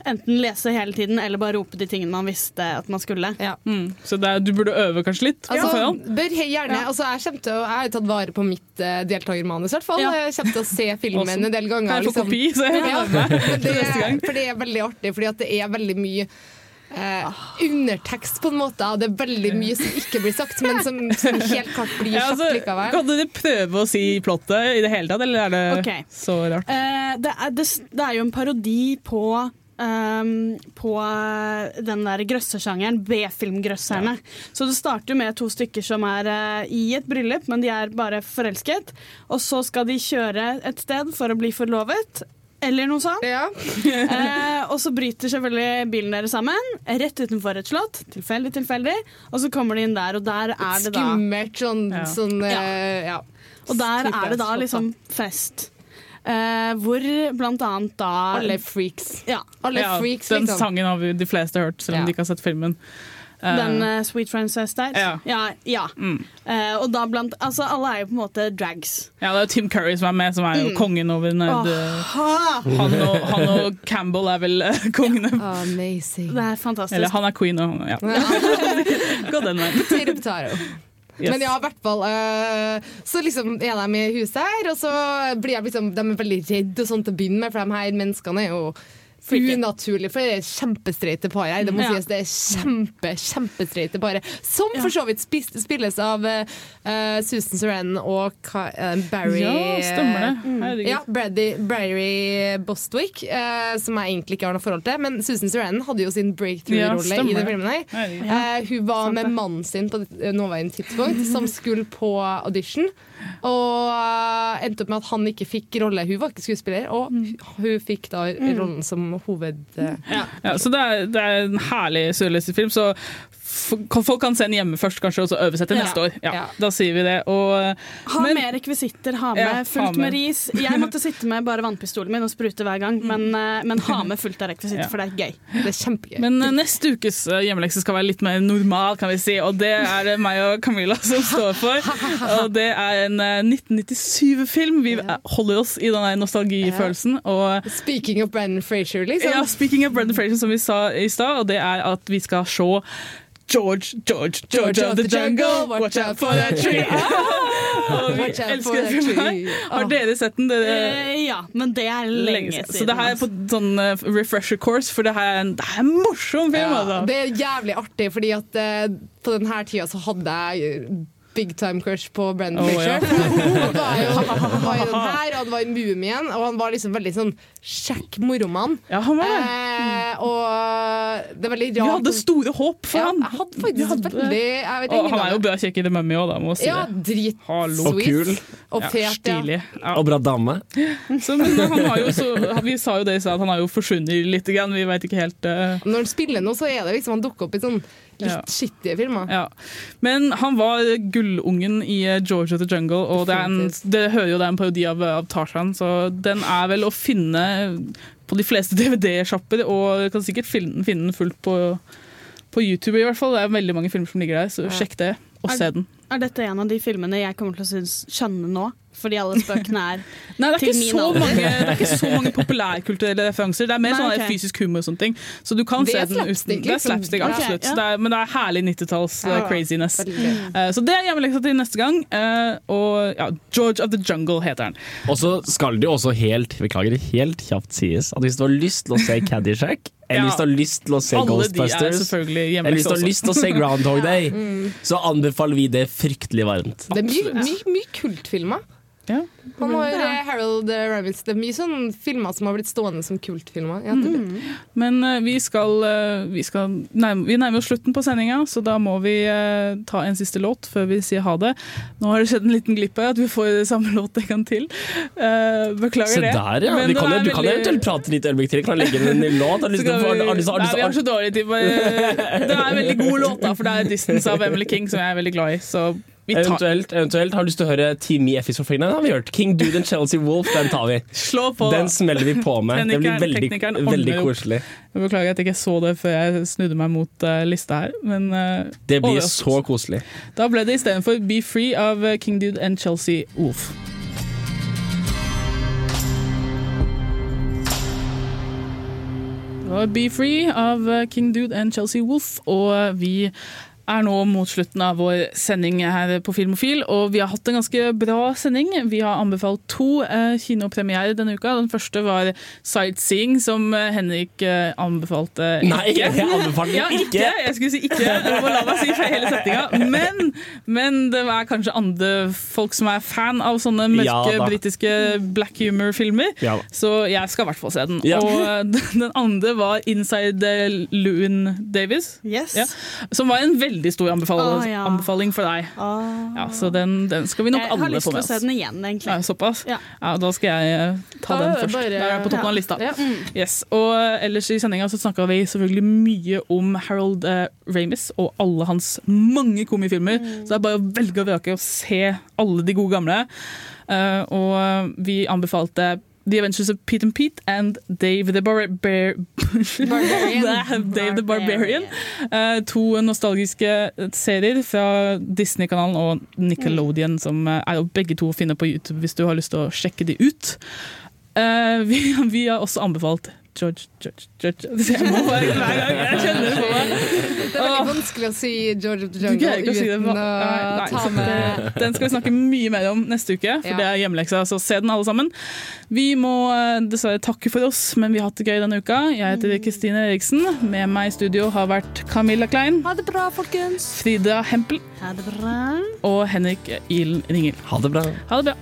enten lese hele tiden eller bare rope de tingene man visste at man skulle. Mm. Så det er, du burde øve kanskje litt Altså, ja. bør gjerne, altså, jeg, til å, jeg har jo tatt vare på mitt uh, deltakermanus, i hvert fall. Ja. Jeg kommer til å se filmen en del ganger. Kan jeg få kopi, så jeg ja, det, neste gang? For det er veldig artig, fordi det er veldig mye eh, undertekst, på en måte. og Det er veldig mye som ikke blir sagt, men som, som helt klart blir Ja, sagt altså, likevel. kan dere prøve å si plottet i det hele tatt, eller er det okay. så rart? Eh, det, er, det, det er jo en parodi på Um, på eh, den der grøssersjangeren, B-filmgrøsserne. Så det starter jo med to stykker som er uh, i et bryllup, men de er bare forelsket. Og så skal de kjøre et sted for å bli forlovet. Eller noe sånt. eh, og så bryter selvfølgelig bilen deres sammen, rett utenfor et slott. Tilfeldig, tilfeldig. Og så kommer de inn der, og der er det da Skummelt sånn, sånn eh, ja. Og der er det da liksom fest. Eh, hvor blant annet da Alle freaks. Ja. Alle Ja, freaks, den liksom. sangen har vi de fleste hørt, selv om Ja. de ikke har sett filmen. Eh, Den uh, Sweet Princess der. Ja. ja, ja. Mm. Uh, og da blant Altså, alle er jo på en måte drags. ja, det er jo Tim Curry som er med, som er jo Mm. kongen over. Åh. Han, og, han og Campbell er vel uh, kongene. Amazing. Det er fantastisk. Eller han er queen, og han ja. Gå den veien. Yes. Men ja, i hvert fall eh, Så liksom er de i huset her, og så blir jeg liksom De er veldig redde og sånt til å begynne med, for de her menneskene er jo unaturlige. For det er kjempestreite par her. Det må Ja. sies, det er kjempe, kjempestreite par. Som for så vidt spilles av uh, Susan Sarandon og eh, Barry Ja, stemmer det. Mm. Herregud. Ja, Brady, Barry Bostwick, uh, som jeg egentlig ikke har noe forhold til. Men Susan Sarandon hadde jo sin breakthrough-rolle ja, i den filmen. her Hun var med mannen sin på nåværende tidspunkt, som skulle på audition. Og eh, endte opp med at han ikke fikk rolle. Hun var ikke skuespiller, og hun fikk da rollen som hoved... Ja. Ja, så det er, det er en herlig surrealistisk film, så folk kan se den hjemme først, kanskje, og så øve seg til neste år. Ja, Ja. Da sier vi det. Og, Ha men- med rekvisitter, ha med Ja, ha fullt med. med ris. Jeg måtte sitte med bare vannpistolen min og sprute hver gang, men, eh, men ha med fullt av rekvisitter, Ja. for det er gøy. Det er kjempegøy. Men eh, neste ukes eh, hjemmelekse skal være litt mer normal, kan vi si. Og det er det meg og Camilla som står for. Og det er en eh, 1997-film. Vi holder oss i den nostalgifølelsen. Og Speaking of Brandon Frazier, liksom. ja, speaking of Brendan Fraser, som vi sa i stad, og det er at vi skal se George, George, George of the Jungle, watch out for that tree! Og vi elsker den filmen tree. Har dere sett den? Dere, Eh, ja, men det er lenge siden. Så det her er på altså. sånn eh, refresher course, for det her er en, det er en morsom film. Ja, altså. det er jævlig artig, fordi at uh, på denne tida så hadde jeg big time crush på Brendan Oh, ja. Han var jo han var i den her, og han var i Mumien, og han var liksom veldig sånn kjekk moromann. Ja, han var det. Eh, og det er veldig Vi hadde store håp for ja, han. Jeg hadde faktisk hadde- veldig jeg vet Og han er jo bra kjekk i The Mummy òg, da, må si Ja, det. drit Hallo. Og kul. og fet, ja. stilig. Ja. Og bra dame. Så, men han har jo så, vi sa jo det i stad, at han har jo forsvunnet litt. Grann. Vi veit ikke helt uh... Når han spiller nå, så er det liksom han dukker opp i sånn litt Ja. skittige filmer. Ja. Men han var gullungen i Georgia the Jungle, og det, er en, det hører jo det er en parodi av, av Tarzan, så den er vel å finne på de fleste DVD-shopper, og kan sikkert finne, finne den fullt på, på YouTube i hvert fall. Det er veldig mange filmer som ligger der, så sjekk det, og se den. Er dette en av de filmene jeg kommer til å synes, skjønne nå? Fordi alle spøkene er Nei, er, til min alder. mange, det er ikke så mange populærkulturelle referanser. Det er mer Nei, sånn der ok. fysisk humor og sånne ting. Så du kan Det se den uten Det er liksom. slapstick, liksom. absolutt. ja. Det er, men det er herlig 90-talls eh, Ja, craziness. Eh, så det er hjemmeleksa til neste gang. Uh, og ja, George of the Jungle heter den. Og så skal det jo også helt beklager, helt kjapt sies at hvis du har lyst til å se Caddyshack, eller Ja. har lyst til å se Alle er Ghostbusters, hjemmeleksa har lyst til å se Groundhog Day, Mm. så anbefaler vi det fryktelig varmt. Det er mye, mye, mye kultfilmer. Han har ja. Harold eh, Ramis. Det er mye sånn filmer som har blitt stående som kultfilmer. ettertid. Men uh, vi skal, uh, vi skal nærme, Vi nærmer oss slutten på sendinga, så da må vi uh, ta en siste låt før vi sier ha det. Nå har det skjedd en liten glipp her, at vi får samme låt en gang til. Eh, beklager Se det. der, ja. Men Vi kan, du veldig... kan eventuelt prate litt øyeblikk til. Kan legge inn en ny låt. Har lyst til å- vi- du- har lyst har du Nei, vi har så dårlig tid. Det er en veldig god låt, da, for det er 'Distance' av Emily King, som jeg er veldig glad i. Så Eventuelt, eventuelt har du lyst til å høre Team Me Effis for Freeland? Har vi hørt. King Dude and Chelsea Wolf, den tar vi. Slå på, Den smeller vi på med. Det blir veldig, veldig koselig. Jeg beklager at jeg ikke så det før jeg snudde meg mot uh, lista her, men uh, Det blir så koselig. Da ble det istedenfor Be Free av eh, King Dude and Chelsea Wolf. Det var Be Free av King Dude and Chelsea Wolf, og vi er nå mot slutten av vår sending her på Filmofil, og vi har hatt en ganske bra sending. Vi har anbefalt to eh, kinopremierer denne uka. Den første var Sightseeing, som eh, Henrik eh, anbefalte Nei, jeg anbefalte ja, ikke. ikke. Jeg skulle si ikke. Du må la meg si for hele setninga. Men, men det er kanskje andre folk som er fan av sånne mørke Ja britiske black humor-filmer. Ja. Så jeg skal i hvert fall se den. Ja. Og den andre var Inside Lewin Davis. Yes. Ja, som var en veldig stor anbefaling, ah, ja. anbefaling for deg. Ja, så den, den skal vi nok Jeg har lyst til å se den igjen, egentlig. Ja, såpass? Ja. Ja, da skal jeg eh, ta Da den først. bare- da er på toppen av lista. Ja. Yes. Og eh, ellers i sendinga så snakka vi selvfølgelig mye om Harold eh, Ramis og alle hans mange komifilmer. Så det er bare å velge og vrake og se alle de gode gamle. Uh, og vi anbefalte The Adventures of Pete and Pete and Dave the Bar Bar Barbarian. Dave the Barbarian. Uh, to nostalgiske serier fra Disney-kanalen og Nickelodeon, som eh, er begge to å finne på YouTube hvis du har lyst til å sjekke de ut. Uh, vi, vi har også anbefalt George, George, George Jeg må bare hver gang jeg kjenner det på meg. Det er veldig vanskelig å si George of the Jungle uten si å Nei, nei, ta med Den skal vi snakke mye mer om neste uke, for Ja. det er hjemmeleksa. Så se den alle sammen. Vi må eh, dessverre takke for oss, men vi har hatt det gøy denne uka. Jeg heter Kristine Eriksen. Med meg i studio har vært Camilla Klein. Ha det bra, folkens. Frida Hempel Ha det bra. og Henrik Ilen Ringel. Ha det bra. Ha det bra.